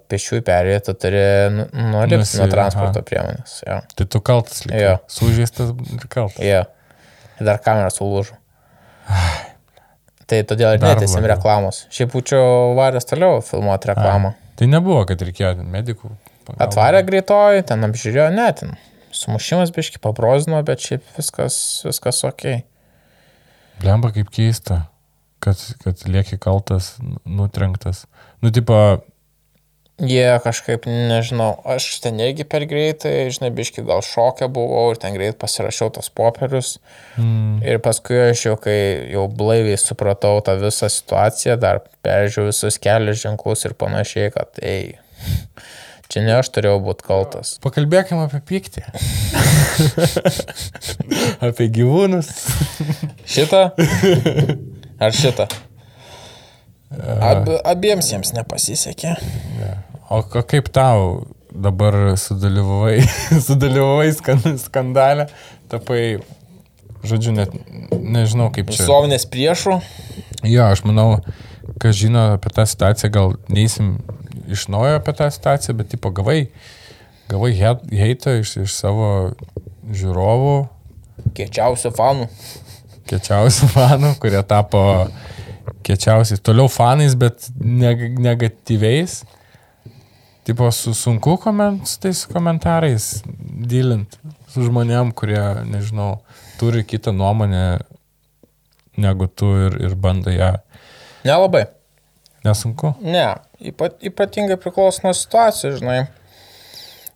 pėsčiųjų perė tu turi nu- nulipti Nusi- nuo transporto aha. priemonės. Jo, Tai tu kaltas. Jo. Sužeistas ir kaltas. jo. Ir dar kamera sulūžo. Tai todėl ir netėsim blogiau. reklamos. Šiaip būčiau varęs toliau filmuoti reklamą. Tai nebuvo, kad reikėjo medikų. pagalbos. Atvarė greitoji, ten apžiūrėjo, ne, ten sumušimas biški pabrozino, bet šiaip viskas, viskas ok. Blemba kaip keista, kad, kad lieki kaltas, nu- nutrenktas. Nu, tipo, Jie kažkaip, nežinau, aš ten irgi per greitai, žinai, biški gal šokę buvau ir ten greit pasirašiau tos popierius. mm, Ir paskui aš jau, kai jau blaiviai supratau tą visą situaciją, dar peržiūrėjau visus kelius ženklus ir panašiai, kad, ei, čia ne aš turėjau būti kaltas. pakalbėkime apie pyktį. apie gyvūnus. Šitą? Ar šitą? Ab, abiems jiems nepasisekė. O, o kaip tau dabar sudalyvavai, sudalyvavai skan- skandalę, tapai, žodžiu, net nežinau kaip čia. Visuomenės priešų. Jo, aš manau, kas žino apie tą situaciją, gal neįsim iš naujo apie tą situaciją, bet tipo gavai, gavai he- heitą iš, iš savo žiūrovų, Kiečiausių fanų. kečiausių fanų, kurie tapo kiečiausiais. Toliau fanais, bet neg negatyviais. Tipo, su sunku koment, su tais komentarais dylint su žmonėm, kurie, nežinau, turi kitą nuomonę negu tu ir, ir bando ją. Nelabai. Nesunku. Ne, ypat, ypatingai priklauso nuo situacijos, žinai.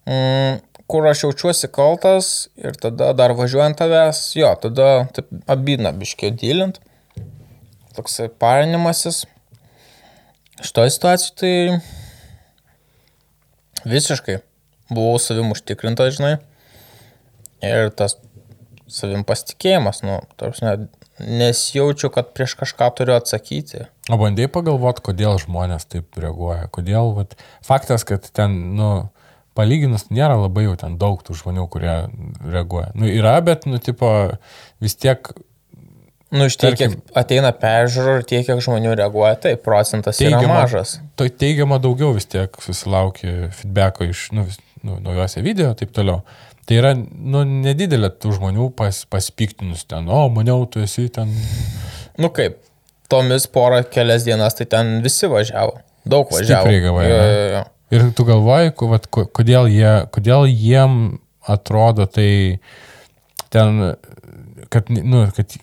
Mm, kur aš jaučiuosi kaltas ir tada dar važiuojant tavęs, jo, tada taip abina biškiai dylint. Toksai parinimasis. Šitoje situacijoje tai visiškai buvau savim užtikrintas, žinai. Ir tas savim pasitikėjimas, nu, tarsi nesijaučiu, kad prieš kažką turiu atsakyti. O bandai pagalvoti, kodėl žmonės taip reaguoja. Kodėl, vat, faktas, kad ten, nu, palyginus nėra labai jau ten daug tų žmonių, kurie reaguoja. Nu, yra, bet, nu, tipo, vis tiek Nu, iš tiek, kiek ateina peržiūrų ir tiek, kiek žmonių reaguoja, tai procentas teigiama, yra mažas. To teigiama daugiau vis tiek susilaukia feedbacko iš nu, vis, nu, naujose video ir taip toliau. Tai yra, nu, nedidelė tų žmonių pas, paspiktinus ten, o, maniau, tu esi ten. Nu kaip, tomis porą kelias dienas tai ten visi važiavo. Daug važiavo. Stipriai gavai. Ir tu galvoji, kodėl, jie, kodėl jiem atrodo tai ten, kad, nu, kad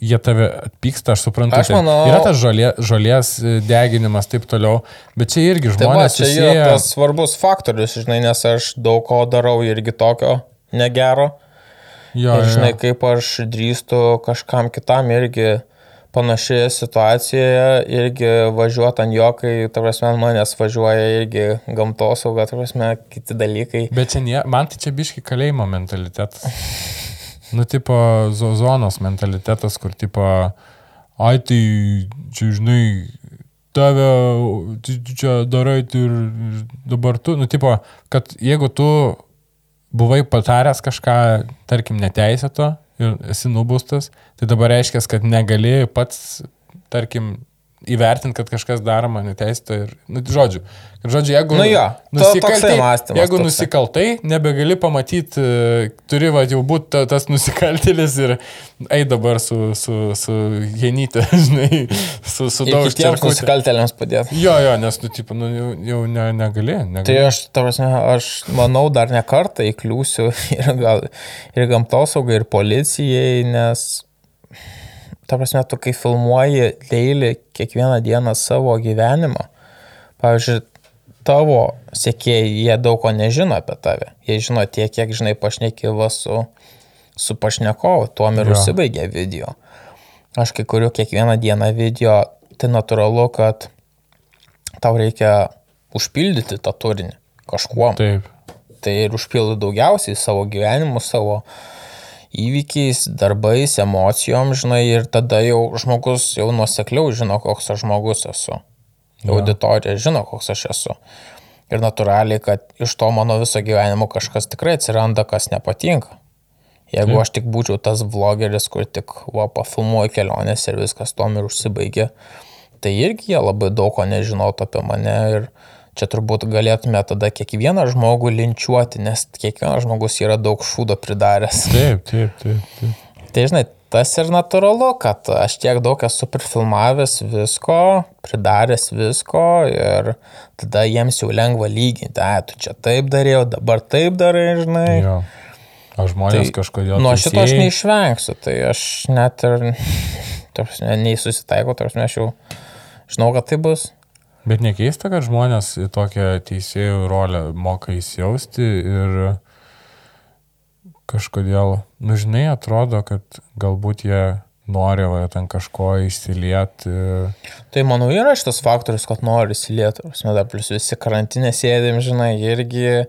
jie tave atpyksta, aš suprantu. Aš manau, tai yra tas žolė, žolės deginimas, taip toliau, bet čia irgi žmonės. Tai va, čia susėja... yra tas svarbus faktorius, žinai, nes aš daug ko darau irgi tokio negero. Jo, ir žinai, jo. kaip aš drįstu kažkam kitam irgi panašioje situacijoje irgi važiuoti ant jo, kai, ta prasme, manęs važiuoja irgi gamtosauga, ta prasme, kiti dalykai. Bet čia ne, man tai čia biški kalėjimo mentalitetas. Nu, tipo, zonos mentalitetas, kur, tipo, ai, tai, čia, žinai, tave čia darai ir dabar tu, nu, tipo, kad jeigu tu buvai pataręs kažką, tarkim, neteisėto ir esi nubaustas, tai dabar reiškia, kad negali pats, tarkim, įvertinti, kad kažkas daroma neteisėta ir, nu, žodžiu, kad, žodžiu, jeigu, nu jo, nusikaltai, jeigu toksai. nusikaltai, nebegali pamatyti, turi va jau būti tas nusikaltėlis ir ei dabar su, su, su genyte, žinai, su, su daug kitiems nusikaltėliams padėti. Jo, jo, nes, nu, tipo, nu, jau, jau ne, negali, negali. Tai aš, tavasme, aš manau, dar ne kartą įkliūsiu ir, gal, ir gamtosaugai, ir policijai, nes ta prasme, tu kai filmuoji leilį kiekvieną dieną savo gyvenimą, pavyzdžiui, tavo sekėjai, jie daug ko nežino apie tave. Jie žino tiek, kiek žinai pašnekėva su, su pašnekovu, tuom ir užsibaigė video. Aš kai kuriu kiekvieną dieną video, tai natūralu, kad tau reikia užpildyti tą turinį kažkuo. Taip. Tai ir užpildai daugiausiai savo gyvenimu, savo uh, įvykiais, darbais, emocijom, žinai, ir tada jau žmogus jau nusekliau žino, koks aš žmogus esu. Ja. Auditorija žino, koks aš esu. Ir natūraliai, kad iš to mano viso gyvenimo kažkas tikrai atsiranda, kas nepatinka. Jeigu Taip. aš tik būčiau tas vlogeris, kur tik va, pafilmuoju kelionės ir viskas tom ir užsibaigė, tai irgi jie labai daug ko nežinotų apie mane ir, Čia turbūt galėtume tada kiekvieną žmogų linčiuoti, nes kiekvienas žmogus yra daug šūdo pridaręs. Taip, taip, taip. taip. Tai žinai, tas ir natūralu, kad aš tiek daug esu prifilmavęs visko, pridaręs visko ir tada jiems jau lengva lyginti, ai, tu čia taip darėjau, dabar taip darai, žinai. Jo. O žmonės tai, kažkodėl. Nuo šito aš neišvengsiu, tai aš net ir, tarsi, nei susitaikau, tarsi aš jau žinau, kad tai bus. Bet nekeista, kad žmonės į tokią teisėjų rolę moka įsijausti ir kažkodėl, nu žinai, atrodo, kad galbūt jie nori va, ten kažko įsilieti. Tai manau yra šitas faktorius, kad nori įsilieti. Mes dar plus visi karantinė sėdėm, žinai, irgi.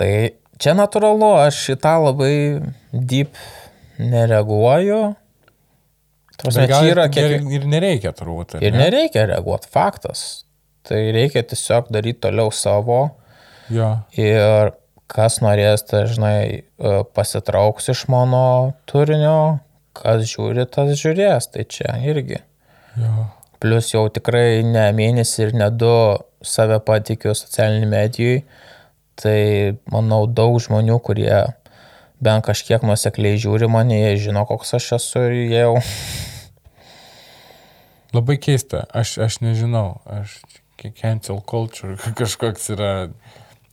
Tai čia natūralu, aš šitą labai deep nereaguoju. Prasme, čia yra kiek... Ir, ir nereikia turbūt. Ir ne? nereikia reaguoti, faktas. Tai reikia tiesiog daryti toliau savo. Ja. Ir kas norės, tai žinai, e, pasitrauks iš mano turinio, kas žiūri, tas žiūrės. Tai čia irgi. Ja. Plus jau tikrai ne mėnesį ir ne du save patikiu socialiniai medijai. Tai manau daug žmonių, kurie bent kažkiek nusekliai žiūri mane, jie žino, koks aš esu ir jie jau Labai keista, aš, aš nežinau, aš cancel culture kažkoks yra.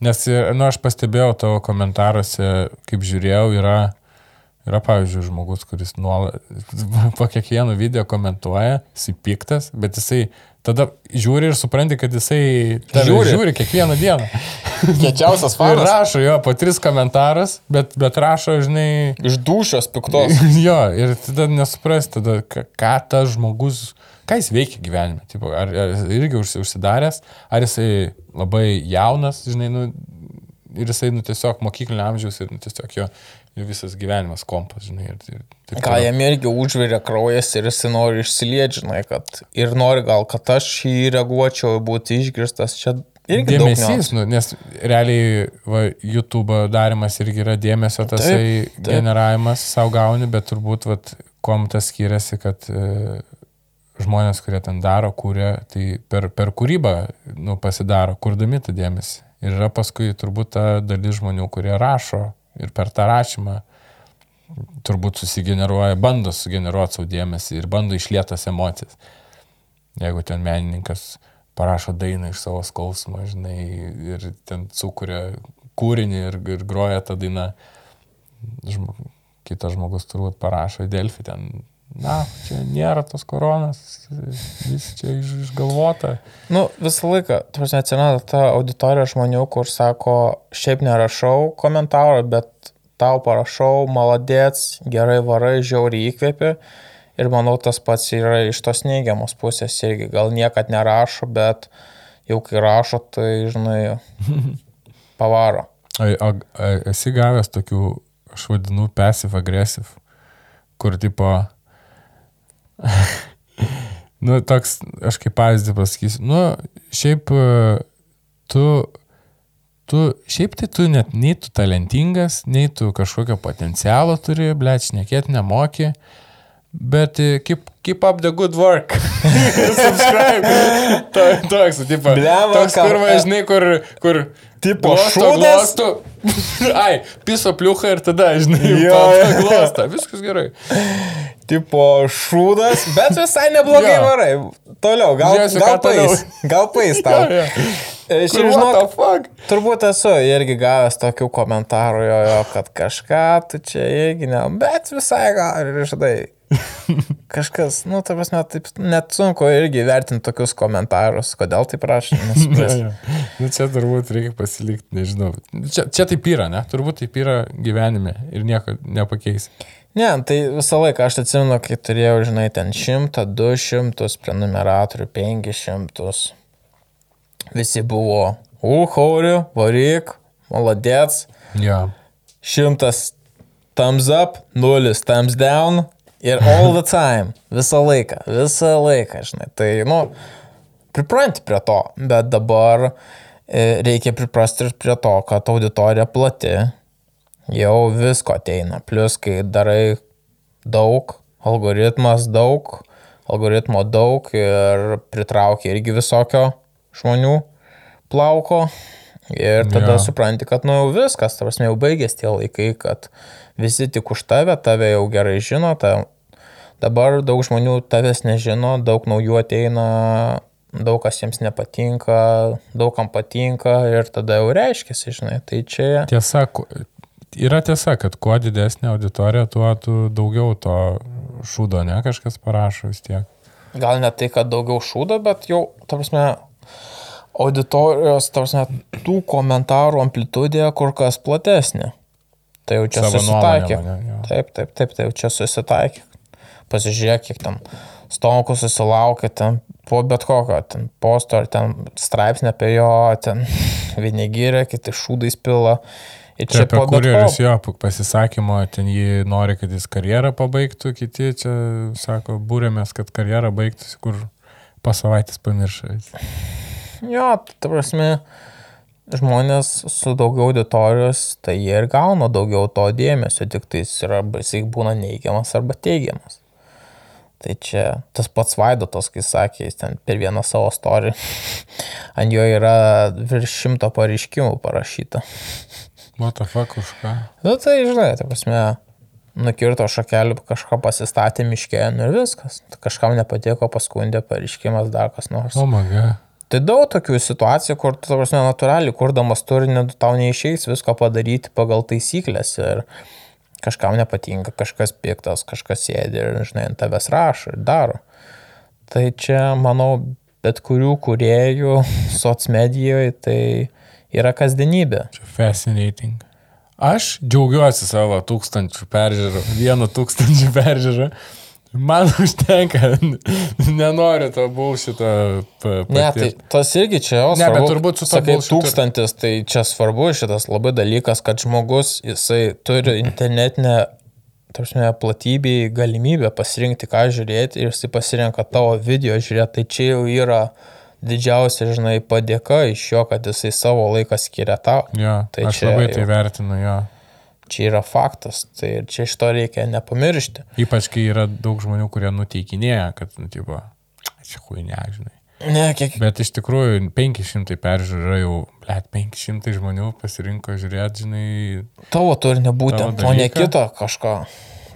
Nes, nu, aš pastebėjau tavo komentaruose, kaip žiūrėjau, yra, yra pavyzdžiui, žmogus, kuris nuolat po kiekvieno video komentuoja, jisai piktas, bet jisai tada žiūri ir supranti, kad jisai žiūri, žiūri kiekvieną dieną. Kiečiausias Ir fanas. rašo jo po tris komentarus, bet, bet rašo, žinai, Iš dušios piktos. jo, ir tada nesupras, tada ką, tas žmogus, ką jis veikia gyvenime. Tipo, ar, ar irgi užsi- užsidaręs, ar jisai labai jaunas, žinai, nu, ir jisai, nu, tiesiog mokyklinio amžiaus ir nu, tiesiog jo, jo visas gyvenimas kompas, žinai. Ir, ir, Ką jam irgi užvirė kraujas ir jis nori išsilieti, žinai, kad ir nori gal, kad aš jį reaguočiau, būti išgirstas. Čia irgi Dėmesys, nu, nes realiai va, YouTube darimas irgi yra dėmesio tasai Taip, taip. generavimas savo gauni, bet turbūt, va, kuom tas skiriasi, kad e, žmonės, kurie ten daro, kūrė, tai per, per kūrybą nu, pasidaro, kurdami tą dėmesį. Ir yra paskui turbūt ta dalis žmonių, kurie rašo ir per tą rašymą turbūt susigeneruoja, bando sugeneruoti savo dėmesį ir bando išlietas emocijas. Jeigu ten menininkas parašo dainą iš savo skausmo, žinai, ir ten sukuria kūrinį ir, ir groja tą dainą, žmo, kitas žmogus turbūt parašo į Delfį ten, na, čia nėra tos koronas, vis čia iš, išgalvota. Nu, visą laiką, tu prasme, atsiranda ta auditorija žmonių, kur sako, šiaip nerašau komentarą, bet tau parašau, maladėts, gerai varai, žiauriai įkvėpi. Ir manau, tas pats yra iš tos neigiamos pusės irgi. Gal niekad nerašo, bet jau kai rašo, tai, žinai, pavaro. A, a, a, esi gavęs tokių, aš vadinu, passive aggressive, kur tipo, nu, toks, aš kaip pavyzdį pasakysiu, nu, šiaip e, tu, tu, šiaip tai tu net nei tu talentingas, nei tu kažkokio potencialo turi, blėč, nekėt nemoki, bet e, keep, keep up the good work. Subscribe. To, toks, tipo, Blemba, toks, kur važinai, kur, kur Tipo, glosto, glosto. Ai, piso pliucha ir tada, žinai, glosta. Viskas gerai. Tipo šūdas, bet visai neblogai Jo. varai. Toliau, gal, Žiūrėsiu, gal pais. Gal pais tau. Jo, jo. E, Šiaip žinok, turbūt esu irgi gavęs tokių komentarų, jo, jo, kad kažką tu čia irgi ne, bet visai gal ir žinai. Kažkas, nu, ta prasme, taip net sunku irgi vertinti tokius komentarus, kodėl taip Jo, nesupras. jo. Nu, čia turbūt reikia pasilikti, nežinau. Čia, čia taip yra, ne? Turbūt taip yra gyvenime ir nieko nepakeisi. Ne, tai visą laiką aš atsimenu, kai turėjau, žinai, ten 100, 200 prenumeratorių, 500. Visi buvo, uhauriu, varyk, maladėts, Jo. šimtas thumbs up, nulis thumbs down ir all the time, visą laiką, visą laiką, žinai. Tai, nu, pripranti prie to, bet dabar e, reikia priprasti ir prie to, kad auditorija plati, jau visko ateina. Plus, kai darai daug, algoritmas daug, algoritmo daug ir pritraukia irgi visokio žmonių plauko. Ir tada yeah. supranti, kad nu jau viskas, ta prasme, jau baigės tie laikai, kad visi tik už tave, tave jau gerai žino, ta, dabar daug žmonių tavęs nežino, daug naujų ateina, daug kas jiems nepatinka, daug kam patinka ir tada jau reiškia, žinai, tai čia... Tiesa, yra tiesa, kad kuo didesnė auditorija, tuo tu daugiau to šūdo, ne, kažkas parašo vis tiek. Gal ne tai, kad daugiau šūdo, bet jau, ta prasme, auditorijos, ta prasme, tų komentarų amplitudė kur kas platesnė. Tai jau čia Savo susitaikė. nuomonę, mane. Taip, taip, taip, tai jau čia susitaikė. Pasižiūrėk, kiek ten stonkų susilaukė, ten po bet kokio, ten posto ar ten straipsnė apie jo, ten vieni gyrė, kiti šūdais pila. Ir Čia čia apie kurjerius jo pasisakymo, ten jį nori, kad jis karjerą pabaigtų, kiti čia sako, būrėmės, kad karjerą baigtųsi, kur po savaitės pamiršai. Jo, ta prasme, žmonės su daugiau auditorijos, tai jie ir gauna daugiau to dėmesio, tik tai jis yra baisiai būna neigiamas arba teigiamas. Tai čia tas pats Vaidotas, kai sakė, jis ten per vieną savo storį, ant jo yra virš šimto pareiškimų parašyta. Fuck už ką? Nu tai žinai, ta prasme, nukirto šakelį, kažką pasistatė miške, nu ir viskas. Kažkam nepatiko, paskundė, pareiškimas dar kas nors. O maga. Tai daug tokių situacijų, kur, tu, prasme, natūraliai, kurdamas turinį, tau neišeis visko padaryti pagal taisyklės ir kažkam nepatinka, kažkas piktas, kažkas sėdi ir, žinai, ant tavęs rašo ir daro. Tai čia, manau, bet kurių kuriejų socmedijoje tai yra kasdienybė. Čia fascinating. Aš džiaugiuosi savo tūkstančių peržiūrų, vieno tūkstančių peržiūrų. Man užtenka, nenoriu to būsito. Ne, tai tas irgi čia jau. Ne, bet turbūt su sakai, tūkstantis, tai čia svarbu šitas labai dalykas, kad žmogus, jisai turi internetinę, tarsi, platybį galimybę pasirinkti, ką žiūrėti ir jisai pasirenka tavo video žiūrėti, tai čia jau yra didžiausia, žinai, padėka iš jo, kad jisai savo laiką skiria tau. Jo, Tai tai aš čia labai jau- tai vertinu, jo. Čia yra faktas, tai ir čia šito reikia nepamiršti. Ypač kai yra daug žmonių, kurie nuteikinėja, kad, nu, tipo, čia huinė, žinai. Ne, kiek, Bet iš tikrųjų 500 peržiūrų yra jau, blėt, 500 žmonių pasirinko žiūrėti, žinai. tavo būtent, Tavo o ne kito kažko.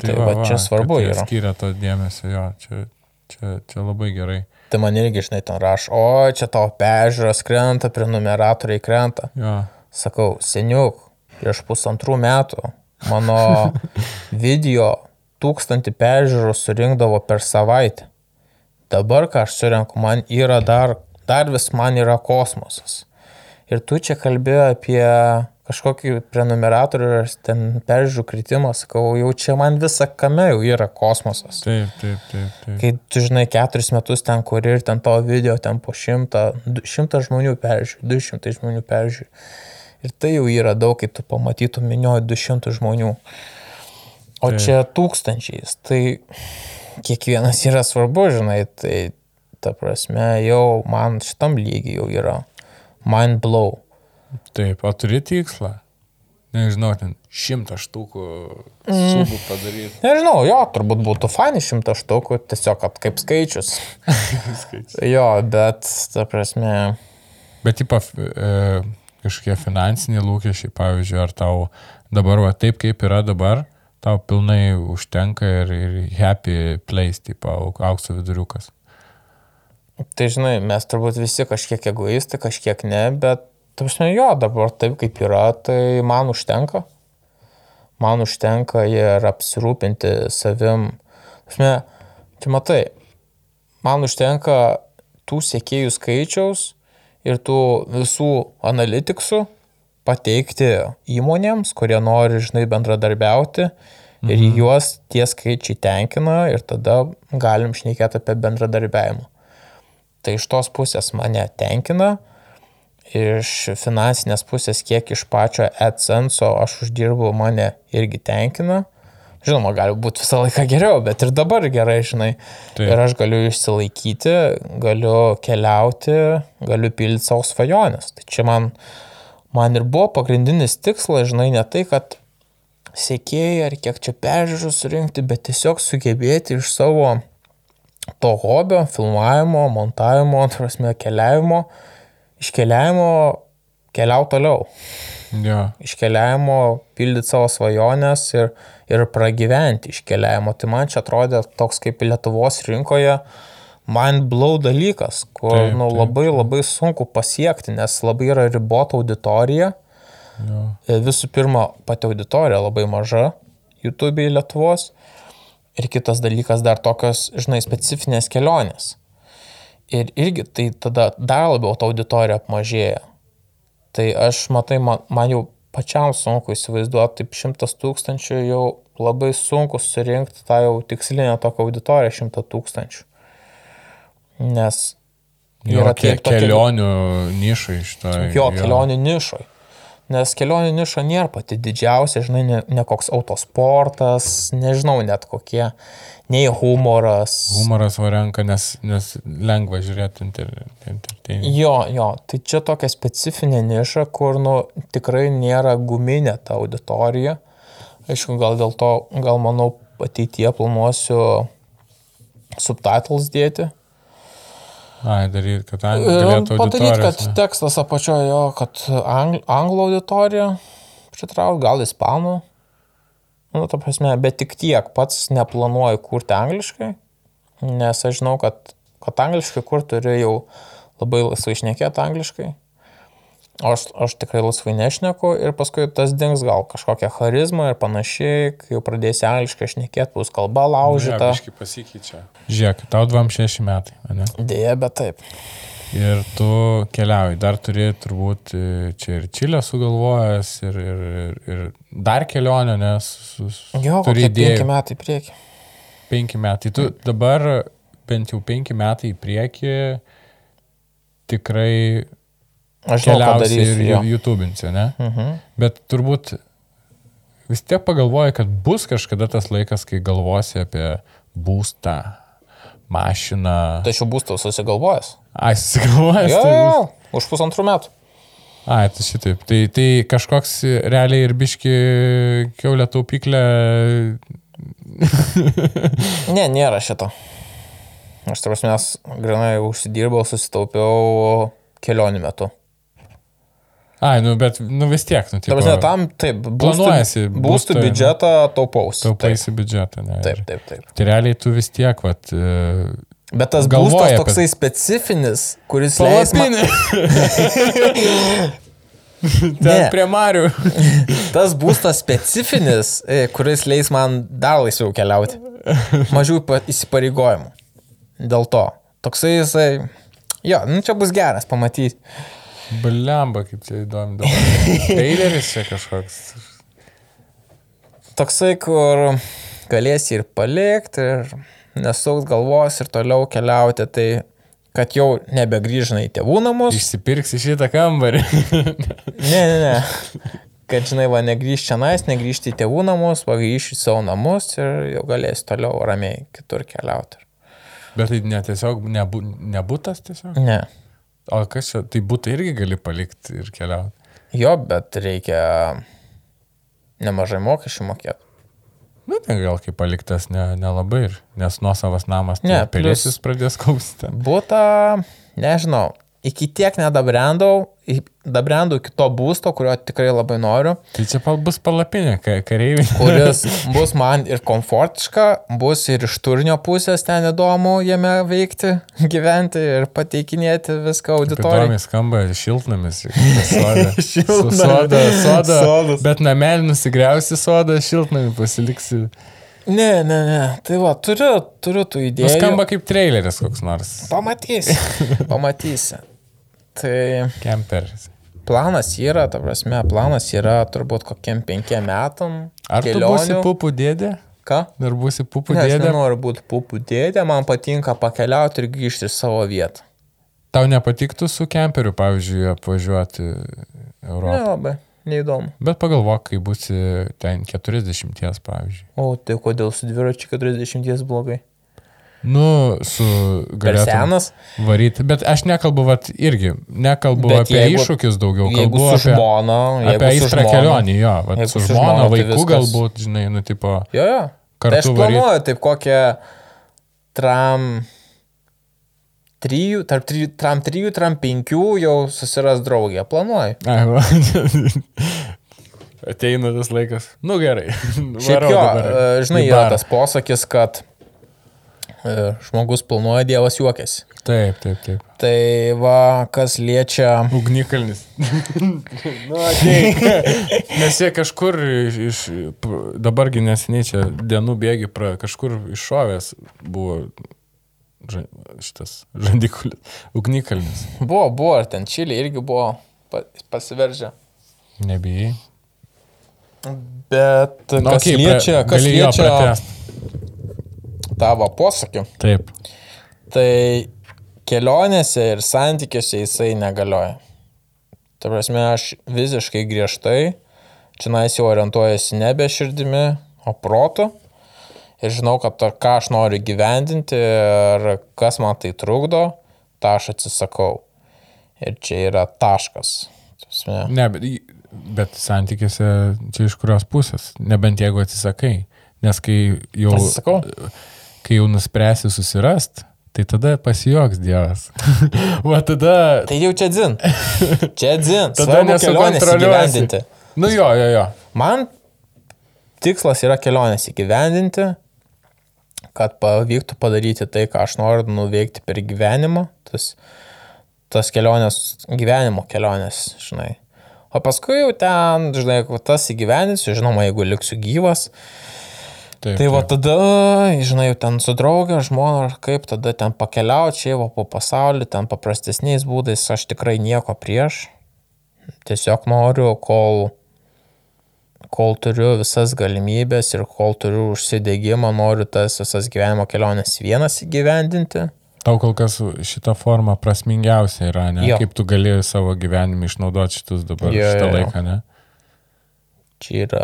Tai, va, va, čia svarbu yra. Skiria to dėmesio, jo, čia, čia, čia labai gerai. Tai man irgi, žinai, ten rašo, o čia tavo pežiūros krenta, prenumeratoriai krenta. Jo, Sakau, seniuk, prieš pusantrų metų mano video tūkstantį peržiūrų surinkdavo per savaitę. Dabar, ką aš surenku, man yra dar, dar vis man yra kosmosas. Ir tu čia kalbėjai apie kažkokį prenumeratorių ir ten peržiūrų kritimą, sakau, jau čia man visa kame jau yra kosmosas. taip, taip, taip. taip. Kai tu žinai, keturis metus ten kur ir ten to video, ten po šimtą, du- šimtą žmonių peržiūrė, du šimtai žmonių peržiūrė. Ir tai jau yra daug, kai tu pamatytum minioji 200 žmonių. O Taip. čia tūkstančiais. Tai kiekvienas yra svarbu, žinai, tai ta prasme jau man šitam lygiai jau yra mind blow. Taip, o turi tikslą? Nežinau, ten šimtą štukų subų padaryti. Nežinau, jo, turbūt būtų faini šimtą štukų, tiesiog kaip skaičius. jo, bet, ta prasme, Bet, tipo, e, kažkokie finansiniai lūkesčiai, pavyzdžiui, ar tau dabar, va, taip kaip yra dabar, tau pilnai užtenka ir, ir happy place, tipo, au- aukso viduriukas. Tai žinai, mes turbūt visi kažkiek egoistai, kažkiek ne, bet, tu žinai, jo, dabar taip kaip yra, tai man užtenka. Man užtenka ir apsirūpinti savim. Žinai, čia matai, man užtenka tų sėkėjų skaičiaus ir tų visų analitiksų pateikti įmonėms, kurie nori, žinai, bendradarbiauti. Ir mhm. juos tie skaičiai tenkina ir tada galim šnekėti apie bendradarbiavimą. Tai iš tos pusės mane tenkina, iš finansinės pusės, kiek iš pačio AdSense aš uždirbu, mane irgi tenkina. Žinoma, gali būti visą laiką geriau, bet ir dabar gerai, žinai. Taip. Ir aš galiu išsilaikyti, galiu keliauti, galiu pildyti savo svajonės. Tai čia man, man ir buvo pagrindinis tikslas, žinai, ne tai, kad sėkėjai ar kiek čia peržiūrų surinkti, bet tiesiog sugebėti iš savo to hobio, filmavimo, montavimo, prasme, keliavimo, iškeliavimo keliauti toliau. Jo, Iškeliavimo, pildyti savo svajonės ir, ir pragyventi iškeliavimo. Tai man čia atrodė toks kaip Lietuvos rinkoje mind blow dalykas, kur Taip, nu, taip, labai labai sunku pasiekti, nes labai yra ribota auditorija. jo. E, Visų pirma, pati auditorija labai maža YouTube Lietuvos. Ir kitas dalykas dar tokios, žinai, specifinės kelionės. Ir irgi tai tada dar labiau ta auditorija apmažėja. Tai aš, matai, man, man jau pačiam sunku įsivaizduoti, taip šimtas tūkstančių jau labai sunku surinkti tą jau tikslinę tokią auditoriją šimtą tūkstančių. Nes Jo, yra ke, kelionių nišai iš to. Jo, kelionių nišoj. Nes kelionių niša nėra pati didžiausia, žinai, ne, ne koks autosportas, nežinau net kokie, nei humoras. Humoras varenka, nes, nes lengva žiūrėti entertainment. Jo, jo, tai čia tokia specifinė niša, kur, nu, tikrai nėra guminė ta auditorija. Aišku, gal dėl to, gal manau, ateityje planuosiu subtitles dėti. Ai, daryti, kad ang, Ir galėtų Padaryti, kad tekstas apačioje kad ang, anglų auditorija pritrauk, gal ispanų. Nu, ta prasme, bet tik tiek, pats neplanuoju kurti angliškai, nes aš žinau, kad, kad angliškai kur turi jau labai laisvai išnekėti angliškai. O aš, aš tikrai laisvai nešneku ir paskui tas dings gal kažkokia charizma ir panašiai, kai jau pradėsi angliškai šnekėti, bus kalba laužyta. Aiškiai pasikeičia. Žiūrėk, tau 26 metai, ne? Dėja, bet taip. Ir tu keliauji, dar turi turbūt e, čia ir Čilę sugalvojęs, ir, ir, ir, ir dar kelionę, nes Jo, turi idėją. penki metai į priekį. Penki metai. Tu dabar bent jau penki metai į priekį tikrai Aš keliausi darysiu. ir jo. YouTube'insi, ne? Mhm. Bet turbūt vis tiek pagalvoji, kad bus kažkada tas laikas, kai galvosi apie būstą, mašiną. Aš jau būstau susigalvojęs. Ai, susigalvojęs. Jo, tai jo, bus- jo, už pusantrų metų. Ai, tai šitaip. Tai, tai kažkoks realiai ir biški keulė taupyklė. Ne, nėra šito. Aš tarsi mes grinai užsidirbau, susitaupiau kelionių metu. Ai, nu bet, nu vis tiek, nu Ta prasme, tam, taip, Planuojasi būstų, būstų biudžetą taupausi. Taupaisi biudžetą, ne? Taip, taip, taip. Tai realiai tu vis tiek, vat, e, Bet tas būstas apie- toksai specifinis, kuris palapinė. Ten Ne. prie Marių. Tas būstas specifinis, e, kuris leis man dar laisviau keliauti. Mažiau pa- įsipareigojimų. Dėl to. Toksai jisai... Jo, nu čia bus geras, pamatys. Blemba, kaip čia įdomu. Traileris čia kažkoks. Toksai, kur galėsi ir palikti, ir nesukt galvos ir toliau keliauti. Tai kad jau nebegrįžinai į tėvų namus. Išsipirksi šitą kambarį. Ne, ne, ne. Kad, žinai, va, negrįžti čia nais, negrįžti į tėvų namus, va, grįžti į savo namus ir jau galėsi toliau ramiai kitur keliauti. Bet tai ne tiesiog nebu, nebūtas tiesiog. Ne. O kas čia, tai būtų irgi gali palikti ir keliauti. Jo, bet reikia nemažai mokesčių mokėti. Na, tai gal kaip paliktas ne- nelabai, ne nes nuosavas namas, tai Ne, pelėsis pradės kaustyti. Būta, nežinau, iki tiek nedabrendau, dabrendau iki to būsto, kurio tikrai labai noriu, Tai čia pal bus palapinė, ka- kareiviai. kuris bus man ir komfortiška, bus ir iš turinio pusės ten įdomu jame veikti, gyventi ir pateikinėti viską auditorijai. Įdomiai skamba šiltnamis. Šiltnamis. soda, soda. Sodas. Bet namelį nusigriausi sodą, šiltnamį pasiliksi. Ne, ne, ne, tai va, turiu, turiu tų Nu, idėjų. skamba kaip traileris koks nors. Pamatysi, pamatysi. Tai Kemperis. planas yra, ta prasme, planas yra turbūt kokiem penkiem metam. Ar tu būsi pupų dėdė? Ką? Ar būsi pupų Ne, aš dėdė? nenoriu būti pupų dėdė, man patinka pakeliauti ir grįžti į savo vietą. Tau nepatiktų su kemperiu, pavyzdžiui, apvažiuoti Europą. Nelabai, neįdomu. Bet pagalvok, kai būsi ten 40, pavyzdžiui. O tai kodėl su dviračiu 40 blogai? Nu, su galėtum varyti. Bet aš nekalbu, vat, irgi, nekalbu Bet apie jeigu- iššūkius daugiau, kalbu apie, jeigu apie aistrą kelionį, jo, vat, su žmona, žmona, tai viskas- galbūt, žinai, nu, tipo, Jo, jo. Kartu tai aš varyt. planuoju taip kokią tram 3, tarp 3, tram 3, tram 5 jau susiras draugė. Planuoju. ateina tas laikas. Nu gerai. Šiaip jo, dabar e, žinai, yra tas posakis, kad žmogus planuoja, Dievas juokiasi. Taip, taip, taip. Tai va, kas liečia... Ugnikalnis. nu, ateik. Nes jie kažkur iš, dabargi neseniai čia dienų bėgi, pra, kažkur iššovęs buvo ža, šitas žandikulis. Ugnikalnis. Buvo, buvo, ar ten Čilė irgi buvo pa- pasiveržę. Nebijai. Bet Nu, kas okei, liečia, kas liečia pratęst. Tavo posakį, Taip. tai kelionėse ir santykiuose jisai negalioja. Tai prasme, aš visiškai griežtai, čia nais jau orientuojasi nebe širdimi, o protu. Ir žinau, kad to, ką aš noriu gyvendinti ir kas man tai trukdo, tą aš atsisakau. Ir čia yra taškas. Ta prasme, Ne, bet, bet santykiuose čia iš kurios pusės. Nebent jeigu atsisakai. Nes kai jau, Atsisakau. Kai jau nuspręsi susirast, tai tada pasijoks Dievas. Va tada... Tai jau čia dzin. Čia dzin. Tada nesukontroliuosi. Nu jo, jo, jo. Man tikslas yra kelionės įgyvendinti, kad pavyktų padaryti tai, ką aš noriu nuveikti per gyvenimą, tas, tas kelionės, gyvenimo kelionės, žinai. O paskui jau ten, žinai, tas įgyvendinsiu, žinoma, jeigu liksiu gyvas, Taip, Tai va tada, žinai, jau ten su draugė, žmona, ar kaip tada ten pakeliauti čia va po pasaulį, ten paprastesniais būdais, aš tikrai nieko prieš. Tiesiog noriu, kol, kol turiu visas galimybės ir kol turiu užsidėgymą, noriu tas visas gyvenimo keliones vienas įgyvendinti. Tau kol kas šita forma prasmingiausia yra, ne? Jo. Kaip tu galėjai savo gyvenime išnaudoti šitus dabar, Jo, šitą jo, jo. laiką, ne? Čia yra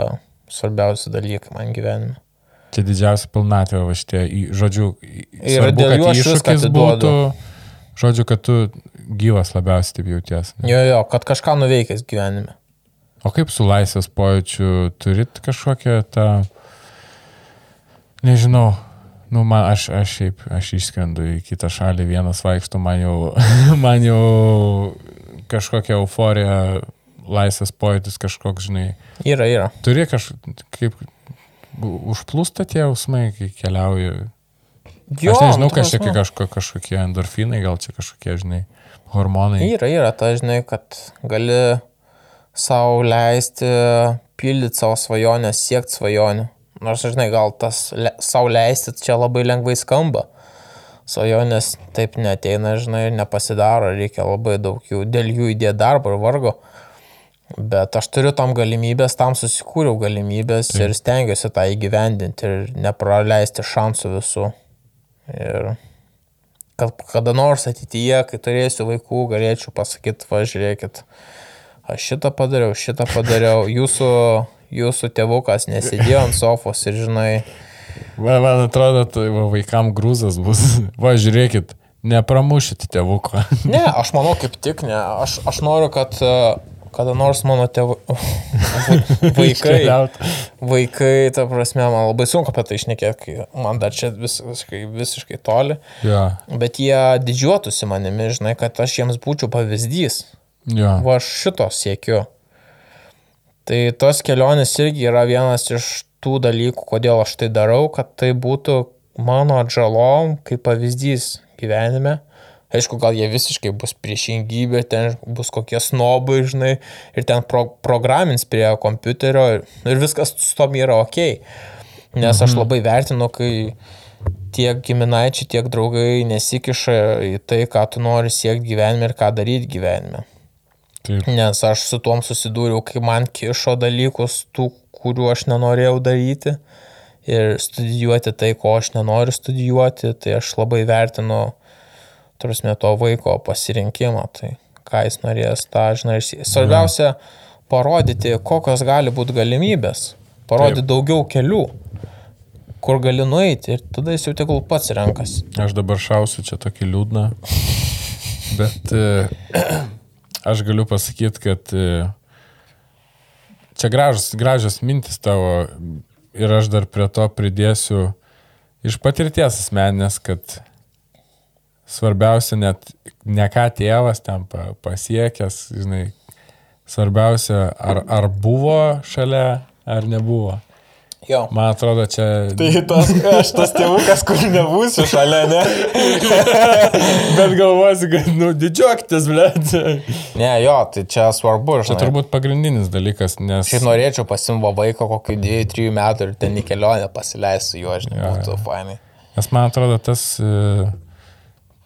svarbiausi dalykai man gyvenime. Čia didžiausia pilnatvė, va šitie, žodžiu, Ir svarbu, dėl kad jų aš viską atiduodu. būtų, žodžiu, kad tu gyvas labiausiai taip jauties. Jo, jo, kad kažką nuveikęs gyvenime. O kaip su laisvės pojūčiu, turit kažkokią tą, nežinau, nu, man, aš, aš šiaip, aš išskrendu į kitą šalį, vienas vaikšto, man jau, man jau kažkokia euforija, laisvės pojūtis kažkoks, žinai, Yra, yra. turi kažkaip, užplūsta tie jausmai, kai keliauji. Jo, aš nežinau, nu, kas čia kažko, kažkokie endorfinai, gal čia kažkokie, žinai, hormonai. Yra, yra, ta žinai, kad gali savo leisti pildyti savo svajonės, siekti svajonių. Nors, žinai, gal tas le, savo leisti čia labai lengvai skamba. Svajonės taip neteina, žinai, nepasidaro, reikia labai daug jų, dėl jų įdėti darbo ir vargo. Bet aš turiu tam galimybės, tam susikūriau galimybės Taip. ir stengiuosi tą įgyvendinti ir nepraleisti šansų visų. Ir kad kada nors ateityje, kai turėsiu vaikų, galėčiau pasakyti, va, žiūrėkit, aš šitą padariau, šitą padariau, jūsų, jūsų tėvukas nesėdėjo ant sofos ir žinai, Man, man atrodo, tai va, vaikam grūzas bus. Va, žiūrėkit, nepramušit tėvuko. ne, aš manau kaip tik, ne, aš, aš noriu, kad e, kada nors mano tėvai, vaikai, vaikai, ta prasme, man labai sunku apie tai išnekėti, kai man dar čia vis, visiškai, visiškai toli, Jo, bet jie didžiuotųsi manimi, žinai, kad aš jiems būčiau pavyzdys. jo. Va aš šito siekiu. Tai tos kelionės irgi yra vienas iš tų dalykų, kodėl aš tai darau, kad tai būtų mano atžalom kaip pavyzdys gyvenime. Aišku, gal jie visiškai bus priešingybė, ten bus kokie snobai, žinai, ir ten pro programins prie kompiuterio ir, ir viskas su tom yra ok. Nes aš labai vertinu, kai tiek giminaičiai, tiek draugai nesikiša į tai, ką tu nori siekti gyvenime ir ką daryti gyvenime. Taip, Nes aš su tuom susidūriau, kai man kišo dalykus, tų, kuriuo aš nenorėjau daryti ir studijuoti tai, ko aš nenoriu studijuoti, tai aš labai vertinu, turime to vaiko pasirinkimą, tai ką jis norės, tą žinai. Svarbiausia, parodyti, kokios gali būti galimybės, parodyti Taip. daugiau kelių, kur gali nueiti ir tada jis jau tegul pats renkasi. aš dabar šausiu čia tokį liūdną. Bet e, aš galiu pasakyti, kad e, čia gražus, gražios mintis tavo ir aš dar prie to pridėsiu iš patirties asmenės, kad svarbiausia net ne ką tėvas ten pa, pasiekęs, žinai, svarbiausia ar, ar buvo šalia, ar nebuvo. Jo. Man atrodo, čia... Tai tas, aš tas tėvukas, kur nebūsiu šalia, ne? Bet galvosi, kad, nu, didžiuokitės, blėt. Ne, jo, tai čia svarbu, Čia žinai. turbūt pagrindinis dalykas, nes... Šiaip norėčiau pasimvo vaiką kokių 2-3 metų ir ten į kelionę pasileisiu juo, žinai, Jo, būtų fainai. Nes man atrodo, tas, e,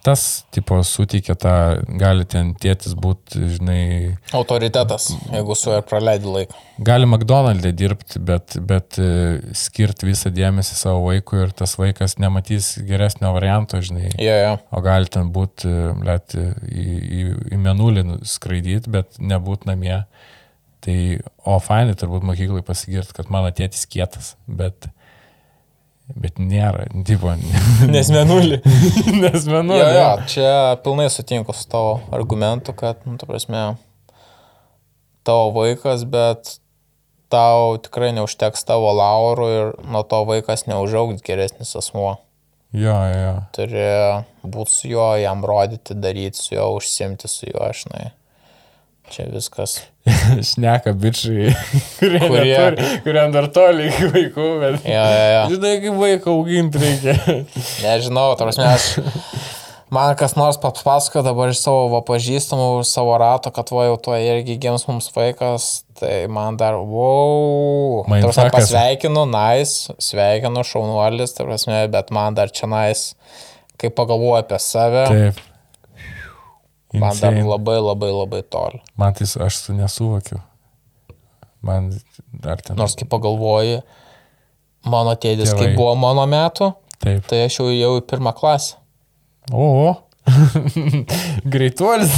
tas, tipo, suteikia tą, gali ten tėtis būti, žinai, Autoritetas, jeigu su juo praleidi laiką. gali McDonald'e dirbti, bet, bet e, skirti visą dėmesį savo vaikui ir tas vaikas nematys geresnio varianto, žinai. Jo, jo. O gali ten būti, let, į, į, į menulį skraidyti, bet nebūt namie. Tai, o fainai turbūt mokyklai pasigirti, kad mano tėtis kietas, bet, bet nėra, tipo, Nes menulį. nes menulį. Jo, jo, čia pilnai sutinku su tavo argumentu, kad, nu, tu prasme, tavo vaikas, bet tau tikrai neužteks tavo laurų ir nuo to vaikas neužaugs geresnis asmuo. Jo, jo. Turi būti su juo, jam rodyti, daryti su juo, užsimti su juo, žinai. Čia viskas. Šneka bičiai, kurie, Kurie-. Neturi, kuriam dar toli iki vaikų, bet... Jo, jo, jo. Žinai, kaip vaiką auginti reikia. Nežinau, tarsi aš. Man kas nors papasako dabar iš savo va, pažįstamų, iš savo rato, kad va jau tuo irgi gims mums vaikas, tai man dar, wow. Man Tarsi pasveikinu, nice, sveikinu, šaunuolis, tarsi, bet man dar čia nice, kai pagalvoju apie save, Taip. Man dar Insane. labai labai labai toli. Man tai aš su nesuvokiu. Man dar ten. Nors kai pagalvoji, mano tėdis, kai Tėvai. buvo mano metų, Taip. tai aš jau jau į pirmą klasę. O. Greituolis.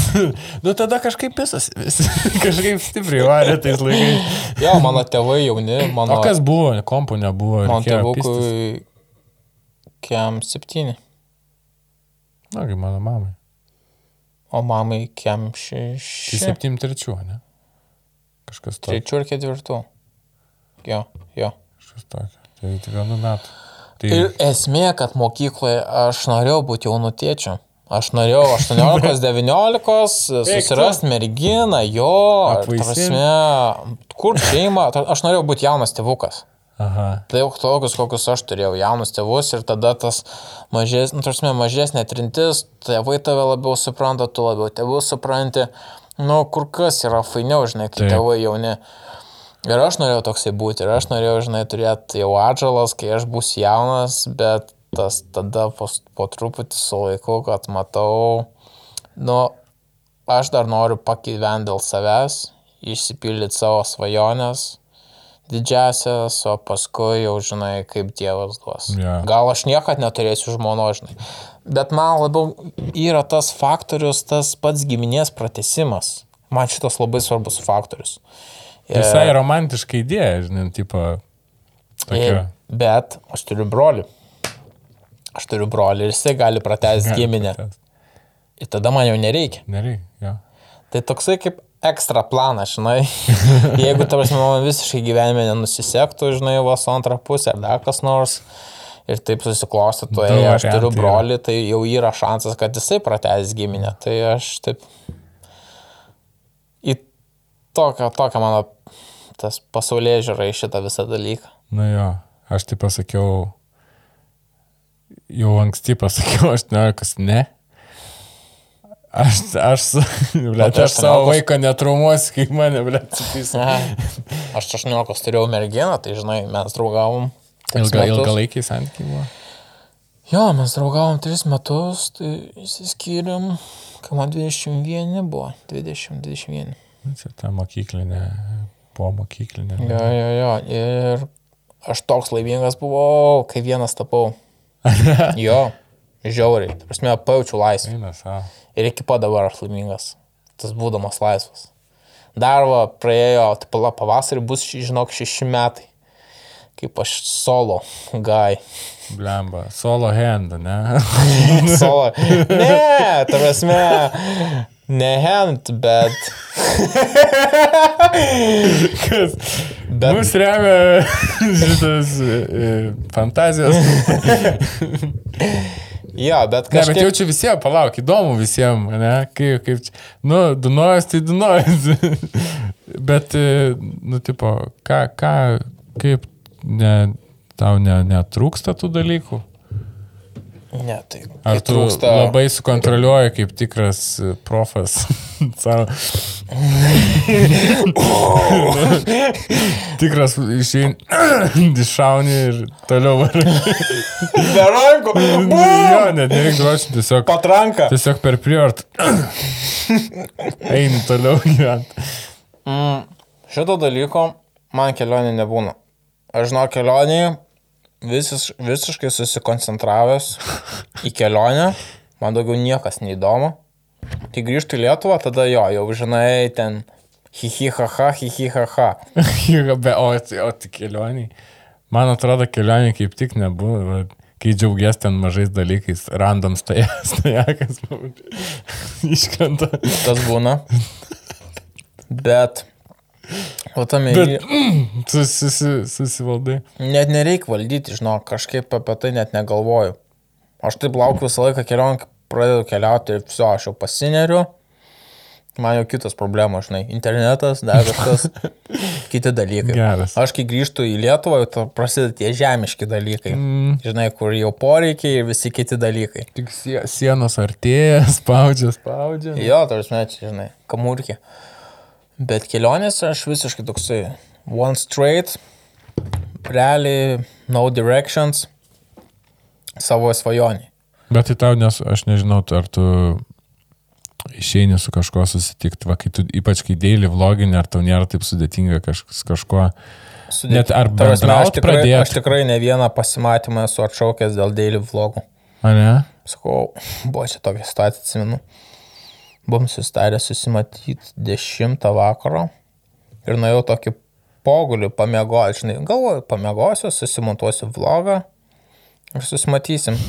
nu tada kažkaip visas. Vis, kažkaip stipriai varė tais laikais. Jo, mano tėvai jauni, mano... O kas buvo? Kompų nebuvo. Man reikėjo pistis. tėvukui kiam septyni, Na, kaip mano mamai. O mamai kiam Tai šeši. septym trečių, ne? Kažkas tokio. Trečių ir ketvirtų. Jo, jo. Kažkas tokio. Tai tik vienu metu. Tai Ir esmė, kad mokykloje aš norėjau būti jaunu tėčiu. Aš norėjau 18-19 susirasti merginą, jo, prasme, kur šeima, aš norėjau būti jaunas tėvukas. Aha. Tai jau tokius, kokius aš turėjau, jaunus tėvus ir tada tas mažes, nu, tarsi, mažesnė trintis, tėvai tave labiau supranta, tu labiau tėvus supranti, nu, kur kas yra fainiau, žinai, kai Taip. tėvai jauni. Ir aš norėjau toksai būti, ir aš norėjau, žinai, turėti jau atžalas, kai aš būsiu jaunas, bet tas tada po, po truputį su laiku, kad matau, nu, aš dar noriu pagyventi dėl savęs, išsipildyti savo svajonės didžiasias, o paskui jau žinai, kaip Dievas duos. Jo. Gal aš niekad neturėsiu žmono, žinai. Bet man labiau yra tas faktorius, tas pats giminės pratesimas. Man šitas labai svarbus faktorius. Visai romantiška idėja, žinai, tipo. Tokia. Ir, bet aš turiu brolį. Aš turiu brolį ir jisai gali pratesti giminę. Ir tada man jau nereikia. Nereikia, jo. Tai toksai kaip ekstra planas, žinai. Jeigu, ta prasme, man visiškai gyvenime nenusisektų, žinai, vos antrą pusę ar dar kas nors. Ir taip susiklostytų, Du jei aš turiu brolį, tai jau yra šansas, kad jisai pratęs giminę. Tai aš taip... Į tokią, tokią mano tas pasaulyje žiūrai šitą visą dalyką. Nu jo, aš tai pasakiau, jau anksti pasakiau, 18 ne. Aš, aš, blėt, tai aš savo 18 vaiką netraumuosiu, kaip mane, blėt, supys. Aha. Aš 18 turėjau merginą, tai žinai, mes draugavom. Ilga, ilgalaikiai santykiai buvo. Jo, mes draugavom 3 metus, tai įsiskyrėm, kai man 21 buvo. 20-21. Nu, Čia ta mokyklinė, po mokyklinė. Jo, jo, jo. Ir aš toks laimingas buvau, kai vienas tapau. Jo, žiauriai. Prasme, pajaučiu laisvę. Eina savo. Ir iki pat dabar aš laimingas. Tas būdamas laisvas. Dar va, praėjo, taip, la, pavasarį bus, žinok, šeši metai. Kaip aš solo, gai. Blemba, solo hand, ne? Solo. Ne, ta prasme, ne hand, bet. Kas? Bet- Mus remia šitas e, fantazijos. Jo, bet Ne, bet kažkaip. jau čia visiems, palauk, įdomu visiems, ne? Kaip, kaip. Nu, Dunojas tai Dunojas. bet, e, nu, tipo, ką, ką, kaip, ne, tau ne, netrūksta tų dalykų? Ne, tai. Ar tu trūksta... labai sukontroliuoji kaip tikras e, profas tikras išeini, iššauni ir toliau varai. Be rankų. jo, net nereikia duoti, tiesiog, Patranka. tiesiog per priort. Eini toliau gyventi. Mm, šito dalyko man kelionė nebūna. Aš žinau kelionį visis, visiškai susikoncentravęs į kelionę, man daugiau niekas neįdomu. Kai grįžtų į Lietuvą, tada jo, jau žinai, ten hihi haha, hihi haha. Be, o, o tik kelioniai. Man atrodo, kelionė kaip tik nebuvo. Kai džiaugies ten mažais dalykais, random stajakas iškrenta. Tas būna. Bet, o tame Bet Bet... mm, susi, susivaldai. net nereikia valdyti, žinok, kažkaip apie tai net negalvoju. Aš taip laukiu visą laiką kelionę, kai pradedu keliauti ir viso, aš jau pasineriu. Man jau kitos problemos, žinai, internetas, dar kažkas, kiti dalykai. Geras. Aš kai grįžtu į Lietuvą, jau prasideda tie žemiški dalykai. Mm. Žinai, kur jau poreikiai ir visi kiti dalykai. Tik sie sienos artėja, spaudžia, spaudžia. Jo, tarsi, žinai, kamurkė. Bet kelionėse aš visiškai toksai one straight, realiai no directions savo svajonį. Bet tai tau, nes aš nežinau, ar tu išeini su kažkuo susitikti, va, kai tu, ypač kai daily vloginė, ar tau nėra taip sudėtinga kažkas, kažkuo. Sudėt- Net ar Ta prasme, aš bendraut tikrai, pradėt? aš tikrai ne vieną pasimatymą esu atšaukęs dėl daily vlogų. A ne? Sakau, buvo čia tokia situacija, atsimenu. Buvom susitarę susimatyti 10 vakaro ir nuėjau tokį pogulį pamiegoti, žinai, galvoju, pamiegosiu, susimontuosiu vlogą ir susimatysim.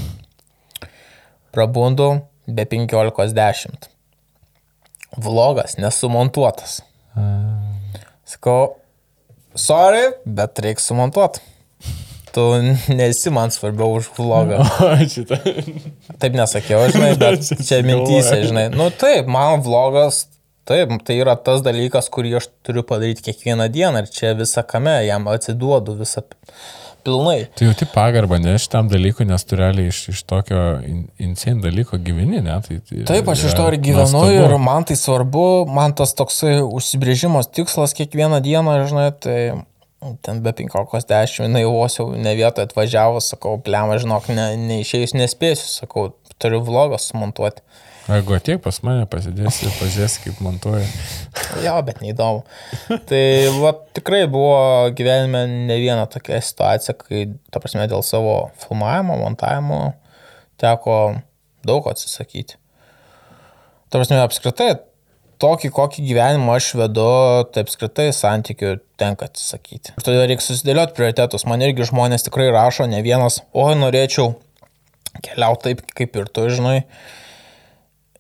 Prabundu be 15.10. Vlogas nesumontuotas. Sakau, sorry, bet reikia sumontuoti. Tu nesi man svarbiau už vlogą. Šitą. Taip nesakiau, žinai, bet Čia galvoju. žinai. Nu taip, man vlogas, taip, tai yra tas dalykas, kurį aš turiu padaryti kiekvieną dieną ir čia visą kame, jam atsiduodu visą pilnai. Tu jauti pagarbą, ne šitam dalykui, nes tu realiai iš, iš tokio in- insane dalyko gyveni, ne? Tai, tai Taip, aš iš to ir gyvenu nuostabu. ir man tai svarbu, man tas toksai užsibrėžimas tikslas kiekvieną dieną, žinai, tai ten be 15.10, jinai vos jau ne vietoje atvažiavo, sakau, plema, žinok, ne, neišėjus nespėsiu, sakau, turiu vlogą sumontuoti. Jeigu tiek pas mane pasidėsi ir pažiūrėsi, kaip montuoja. Jo, bet neįdomu. Tai va, tikrai buvo gyvenime ne viena tokia situacija, kai, ta prasme, dėl savo filmavimo, montavimo teko daug atsisakyti. Ta prasme, apskritai, tokį, kokį gyvenimą aš vedu, tai apskritai santykių tenka atsisakyti. Ir todėl reikia susidėlioti prioritetus. Man irgi žmonės tikrai rašo, ne vienas, oi, norėčiau keliauti taip, kaip ir tu, žinai.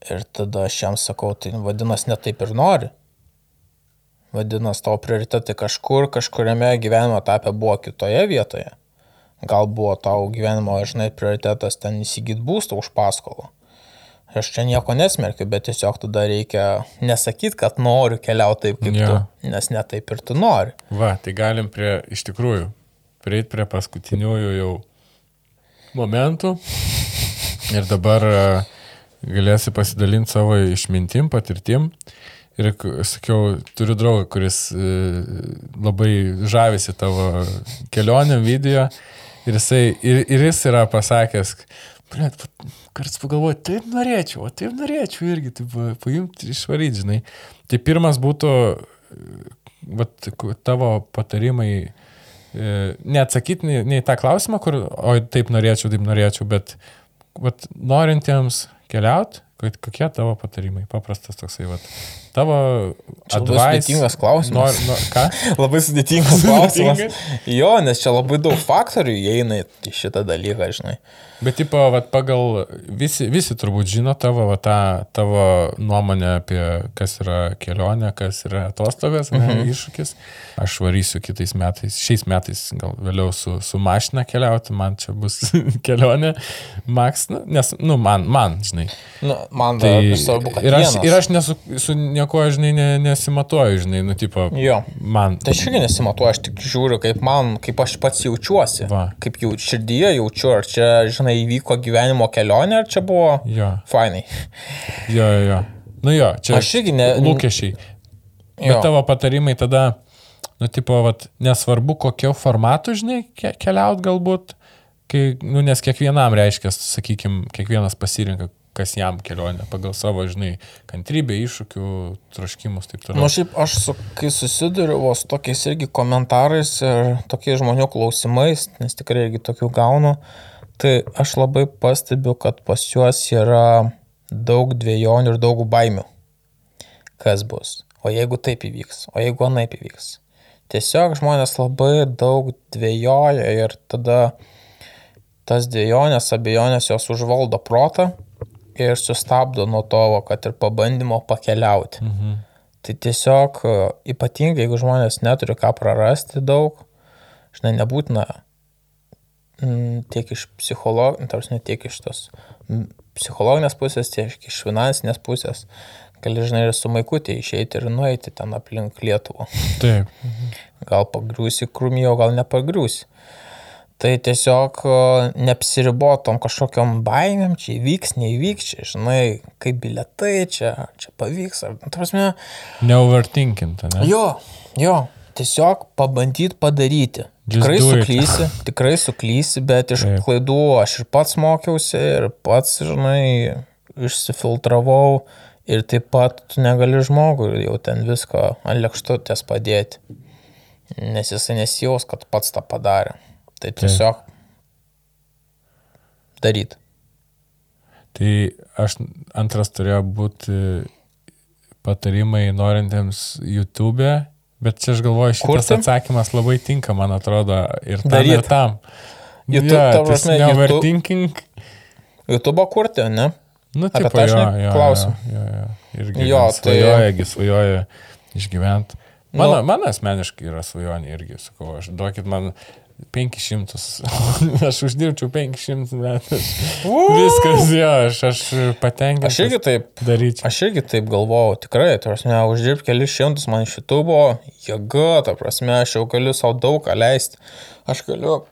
Ir tada aš jam sakau, tai vadinasi, ne taip ir nori. Vadinasi, tavo prioritetai kažkur, kažkuriame gyvenimo etape buvo kitoje vietoje. Gal buvo tavo gyvenimo, žinai, prioritetas ten įsigyti būstą už paskolą. Aš čia nieko nesmerkiu, bet tiesiog tada reikia nesakyti, kad noriu keliauti taip, kaip Jo. tu, nes ne taip ir tu nori. Va, tai galim prie, iš tikrųjų, prieiti prie paskutiniųjų jau momentų. Ir dabar e, galėsi pasidalinti savo išmintim, patirtim. Ir sakiau, turiu draugą, kuris e, labai žavisi tavo kelionėm video. Ir, jisai, ir, ir jis yra pasakęs, blėt, kartais pagalvoju, taip norėčiau, o taip norėčiau irgi, taip paimti, išvaryti, žinai. Tai pirmas būtų, vat, tavo patarimai, neatsakyti nei, nei tą klausimą, kur, oi, taip norėčiau, taip norėčiau, bet vat, norintiems keliauti, kokie tavo patarimai, paprastas toksai, vat, tavo Čia labai sudėtingas klausimas. Nor, nor, ką? Labai sudėtingas klausimas. Jo, nes čia labai daug faktorių įeina į šitą dalyką, žinai. Bet, tipo, vat, pagal visi, visi turbūt žino tavo, va, tą, tavo nuomonę apie kas yra kelionė, kas yra atostogas, ne, mhm. iššūkis. Aš varysiu kitais metais, šiais metais gal vėliau su, su mašina keliauti, man čia bus kelionė, maks, nu, nes, nu, man, man, žinai. Nu, man Tai svarbu, kad ir aš, vienas. ir aš nesu, su nieko, žinai, ne, nesimatuoju, žinai, nu, tipo, Jo. man. Tai aš irgi nesimatuoju, aš tik žiūriu, kaip man, kaip aš pats jaučiuosi. Va. Kaip jau širdyje jaučiu, ar čia, žinai, įvyko gyvenimo kelionė, ar čia buvo Jo, fainai. jo, jo, jo. Nu jo, čia Aš irgi ne- lūkesčiai. Bet Jo. tavo patarimai tada, nu, tipo, vat, nesvarbu, kokiu formatu, žinai, ke keliaut galbūt, kai, nu, nes kiekvienam reiškia, sakykime, kiekvienas pasirinka, kas jam kelionė, pagal savo, žinai, kantrybę, iššūkių, troškimus, taip Na, toliau. nu, šiaip aš, su, kai susiduriu su tokiais irgi komentarais ir tokiais žmonių klausimais, nes tikrai irgi tokių gaunu, tai aš labai pastebiu, kad pas juos yra daug dviejonių ir daug baimių. Kas bus? O jeigu taip įvyks? O jeigu anaip įvyks? Tiesiog žmonės labai daug dviejoja ir tada tas dviejonės, abejonės jos užvaldo protą ir sustabdo nuo to, va, kad ir pabandymo pakeliauti. Mhm. Tai tiesiog e, ypatingai, jeigu žmonės neturi ką prarasti daug, žinai, nebūtina mm, tiek iš psichologinės, tarsi tiek iš tos psichologinės pusės, tiek iš finansinės pusės. gali, žinai, ir su maikutė išeiti ir nueiti ten aplink Lietuvą. Taip. Gal pagriūsi krūmį, o gal nepagriūsi. Tai tiesiog neapsiribotom kažkokiam baimėm, čia įvyks, neįvyks, čia, žinai, kaip biletai, čia, čia pavyks. Ar, nu, ta prasme, Neovertinkint, ne? jo, jo, tiesiog pabandyti padaryti. Just Tikrai suklysi, tikrai suklysi, bet iš Taip. klaidų aš ir pats mokiausi, ir pats, žinai, išsifiltravau ir taip pat tu negali žmogui jau ten visko ant lėkštutės padėti, nes jisai nesijaus, kad pats tą padarė. Tai tiesiog daryt. Tai aš antras turėjo būti patarimai norintiems YouTube, bet čia aš galvoju, šitas Kurti? atsakymas labai tinka, man atrodo, ir tam, Daryt. ir tam. YouTube, Jo, ta tas prasme, YouTube- neoverthinking. YouTube kurti, ne? Nu, tą aš klausiu. Jo, jo, jo. Irgi Jo, tai- svajoja, tai... svajoja išgyventi. Mano, Nu. nu, mano asmeniškai yra svajonė irgi, sakau, aš duokit man 500, aš uždirbčiau 500 metų. Viskas, jo, aš, aš patenkintas. Aš irgi taip daryčiau. Aš irgi taip galvojau, tikrai, tai prasme, uždirbti kelius šimtus man iš YouTube, jėga, ta prasme, aš jau galiu savo daug ką leisti. Aš galiu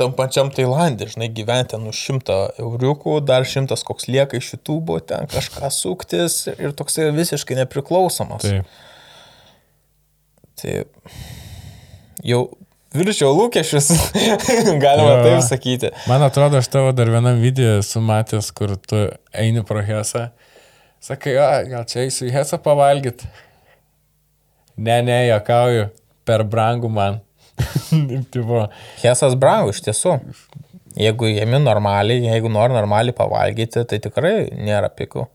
tam pačiam Tailandė, žinai, gyventi nu šimtą euriukų, dar šimtas koks lieka iš YouTube, ten kažką suktis ir toksai visiškai nepriklausomas. Taip. Tai jau viršiau lūkesčius, galima Jo. taip sakyti. Man atrodo, aš tavo dar vienam video esu matęs, kur tu eini pro Hesą. Sakai, o, gal čia eisiu į Hesą pavalgyti. Ne, ne, jokauju, per brangų man. Hesas brangu iš tiesų. Jeigu jėmi normaliai, jeigu nori normaliai pavalgyti, tai tikrai nėra pikų.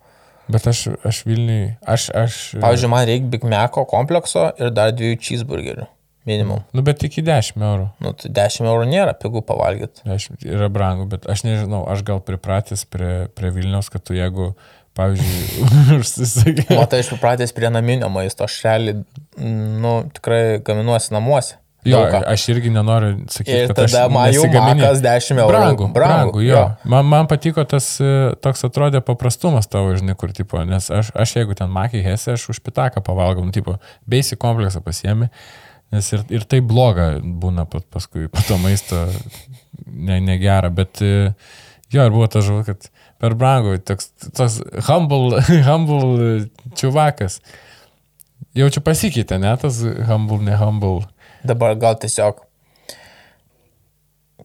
bet aš, aš Vilniui, aš, aš. Pavyzdžiui, man reikia Big Maco komplekso ir dar dviejų cheeseburgerių. Minimum. Nu, bet iki 10 eurų. Nu, tai 10 eurų nėra pigų pavalgyti. 10 yra brangu, bet aš nežinau, aš gal pripratęs prie, prie Vilniaus, kad tu jeigu, pavyzdžiui, užsisakai. O tai aš pripratęs prie naminio maisto, aš realiai, nu, tikrai gaminuosi namuose. Jo, Daug ką. aš irgi nenoriu sakyti, Ir kad tada man jau makas 10 eurų. Brangu, brangu, jo. jo. Man, man patiko tas e, toks atrodė paprastumas tavo, žinai, kur, tipo, nes aš, aš jeigu ten makiai hesė, aš už pitaką pavalgom, tipo, basic kompleksą pasiemi, nes ir, ir tai bloga būna pat, paskui po to maisto ne, negera, bet e, jo, ir buvo ta žuva, kad per brangu, toks, toks humble, humble čiuvakas. Jau čia pasikeitė, ne tas humble, ne humble. Dabar gal tiesiog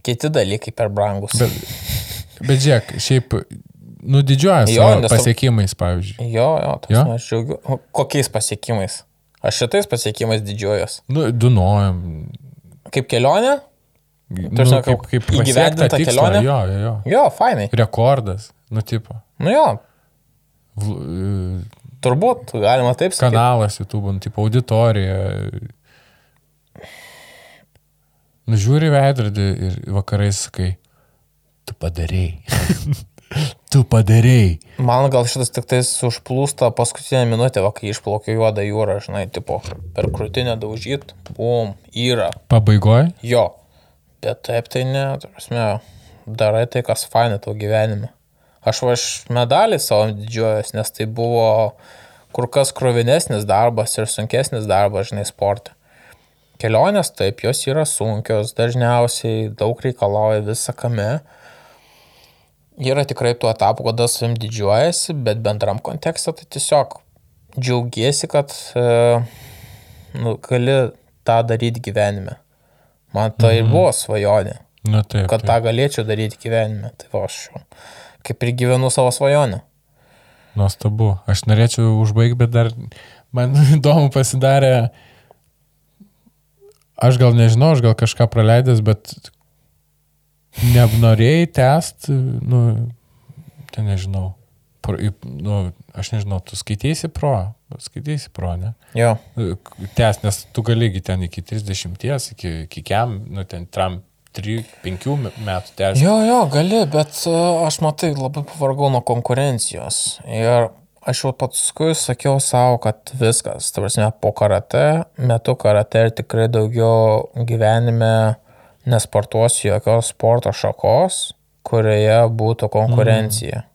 kiti dalykai per brangus. Bet, bet žiūrėk, šiaip, nu, didžiuojas pasiekimais, pavyzdžiui. Jo, jo, tas Jo? aš džiaugiu. Kokiais pasiekimais? Aš šitais pasiekimais didžiuojas. Nu, dunojam. Kaip kelionė? Nu, prasme, kaip, kaip tą įgyvendinta kelionė? Jo, jo, jo. Jo, fainai. Rekordas, nu, tipo. Nu jo, vl- turbūt galima taip sakyti. Kanalas YouTube, nu, tipo auditorija. Nužiūri veidrodį ir vakarais sakai, tu padarėjai. Tu padarėjai. Man gal šitas tik tais užplūsta paskutinę minutę, va, kai išplaukė juodą jūrą, žinai, tipo, per krūtinę daužyt, bum, yra. Pabaigoje? Jo. Bet taip tai ne, prasme, darai tai, kas faina tavo gyvenime. Aš va iš medalį savo didžiuojas, nes tai buvo kur kas krovinesnis darbas ir sunkesnis darbas, žinai, sporte. Kelionės taip, jos yra sunkios, dažniausiai daug reikalauja visą kame. Yra tikrai tuo etapu, kada savim didžiuojasi, bet bendram kontekste tai tiesiog džiaugiesi, kad e, nu, gali tą daryti gyvenime. Man tai mhm. buvo svajonė, Nu, taip. kad taip. tą galėčiau daryti gyvenime. Tai va, aš kaip ir gyvenu savo svajonę. Nuostabu. Aš norėčiau užbaigti, bet dar man įdomu pasidarė. Aš gal nežinau, aš gal kažką praleidęs, bet nenorėjai tęsti, nu, ten nežinau. Pro, nu, aš nežinau, tu skaitėsi pro, skaitėsi pro, ne? Jo. Tęs, nes tu galėgi ten iki 30, iki, iki kiam, nu, ten tram 3-5 metų tęsti. Jo, jo, gali, bet e, aš matai, labai pavargau nuo konkurencijos. Ir aš jau paskui sakiau savo, kad viskas, ta prasme, po karate, metu karate ir tikrai daugiau gyvenime nesportuosiu jokios sporto šakos, kurioje būtų konkurencija. Mm.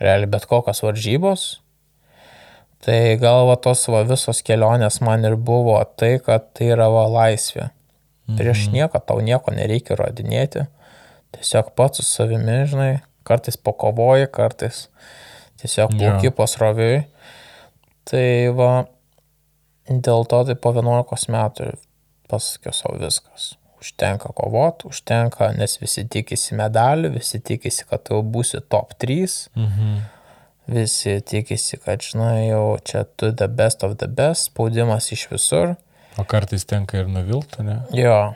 Realiai bet kokios varžybos Tai galva tos va visos kelionės man ir buvo tai, kad tai yra va laisvė. Prieš Mhm. nieką tau nieko nereikia rodinėti. Tiesiog pats su savimi, žinai, kartais pakovoji, kartais tiesiog plauki pasroviui. Tai va, dėl to tai po 11 metų pasakiau savo viskas. Užtenka kovot, užtenka, nes visi tikisi medalių, visi tikisi, kad tu būsi top 3, Mhm. visi tikisi, kad, žinai, jau čia tu the best of the best, spaudimas iš visur. O kartais tenka ir nuvilti, ne? Jo.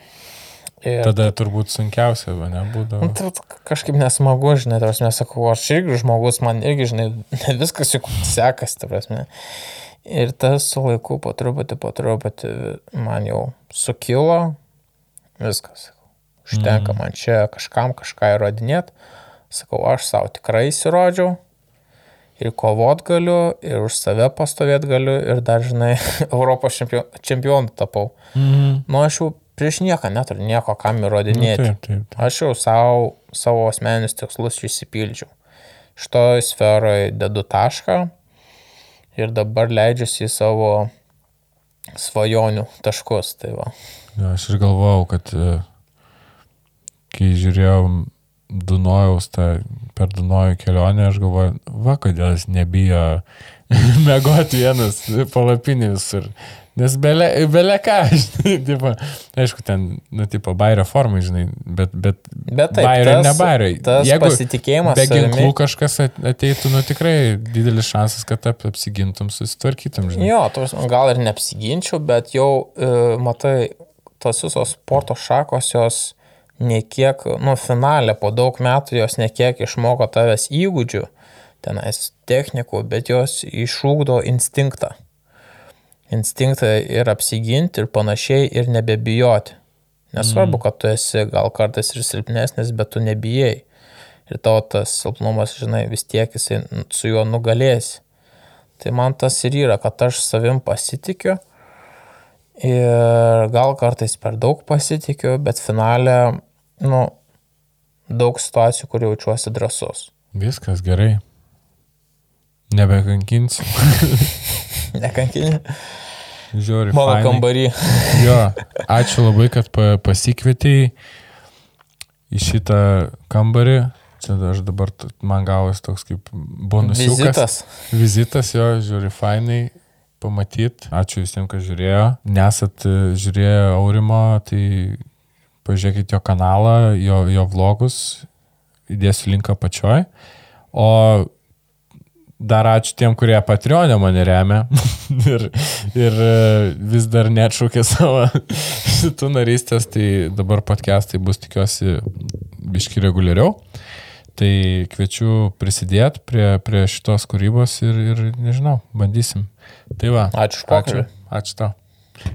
Ir Tada turbūt sunkiausia, va, Nu, nebūdavo. tai vat kažkaip nesmagu, žinai, tarsi mes sakau, aš irgi žmogus, man irgi, žinai, ne viskas juk sekasi, tarsi. Ir tas su laiku po truputį, po truputį man jau sukilo, viskas. Užtenka Mhm. man čia kažkam kažką įrodinėti. Sakau, aš savo tikrai įsirodžiau. Ir kovot galiu, ir už save pastovėti galiu, ir dar, žinai, Europos čempio- čempionu tapau. Mhm. Nu, aš jau prieš nieką neturiu nieko, kam Nu, įrodinėti. taip, taip. taip. Aš jau savo, savo asmeninius tikslus išsipildžiau. Šitoje sferoje dedu tašką ir dabar leidžiuosi į savo svajonių taškus. Tai va. Jo, aš ir galvojau, kad e, kai žiūrėjau Dunojaus tą per Dunojų kelionę, aš galvoju, va, kodėl jis nebijo mėgoti vienas palapinį visur. Nes belė, belė ką, žinai, tipo, aišku, ten, nu, tipo, bairio formai, žinai, bet, bet, Bet taip, bairio ir tas- ne bairio. tas pasitikėjimas be ginklų kažkas at- ateitų, nu, tikrai didelis šansas, kad ap, apsigintum, susitvarkytum, žinai. Jo, tos, gal ir neapsiginčiau, bet jau, e, matai, tos visos sporto šakos jos nekiek, nu, finalė po daug metų jos nekiek išmoko tavęs įgūdžių, tenais technikų, bet jos išūkdo instinktą. Instinktą ir apsiginti ir panašiai ir nebebijoti. Nesvarbu, kad tu esi gal kartais ir silpnesnis, bet tu nebijai. Ir tavo tas silpnumas, žinai, vis tiek jisai su juo nugalėsi. Tai man tas ir yra, kad aš savim pasitikiu ir gal kartais per daug pasitikiu, bet finale, nu, daug situacijų, kur jaučiuosi drasus. Viskas gerai. Nebekankinsiu. Nekankinė. Žiūri. Mano fainai. kambarį. Jo, ačiū labai, kad pa- pasikvietei į šitą kambarį. Čia aš dabar, man gavos toks kaip bonusiukas. Vizitas. Vizitas jo, žiūri, fainai pamatyti. Ačiū visiems, kas žiūrėjo. Nesat e, žiūrėję Aurimo, tai pažiūrėkite jo kanalą, jo, jo vlogus. Įdėsiu linką pačioj. O dar ačiū tiem, kurie Patreonė mane remia ir, ir e, vis dar neatšaukė savo šitų narystės, tai dabar podcastai bus tikiuosi biški reguliariau. Tai kviečiu prisidėti prie, prie šitos kūrybos ir, ir nežinau, bandysim. Tai va. Ačiū už pokalbį. Ačiū, ačiū tau.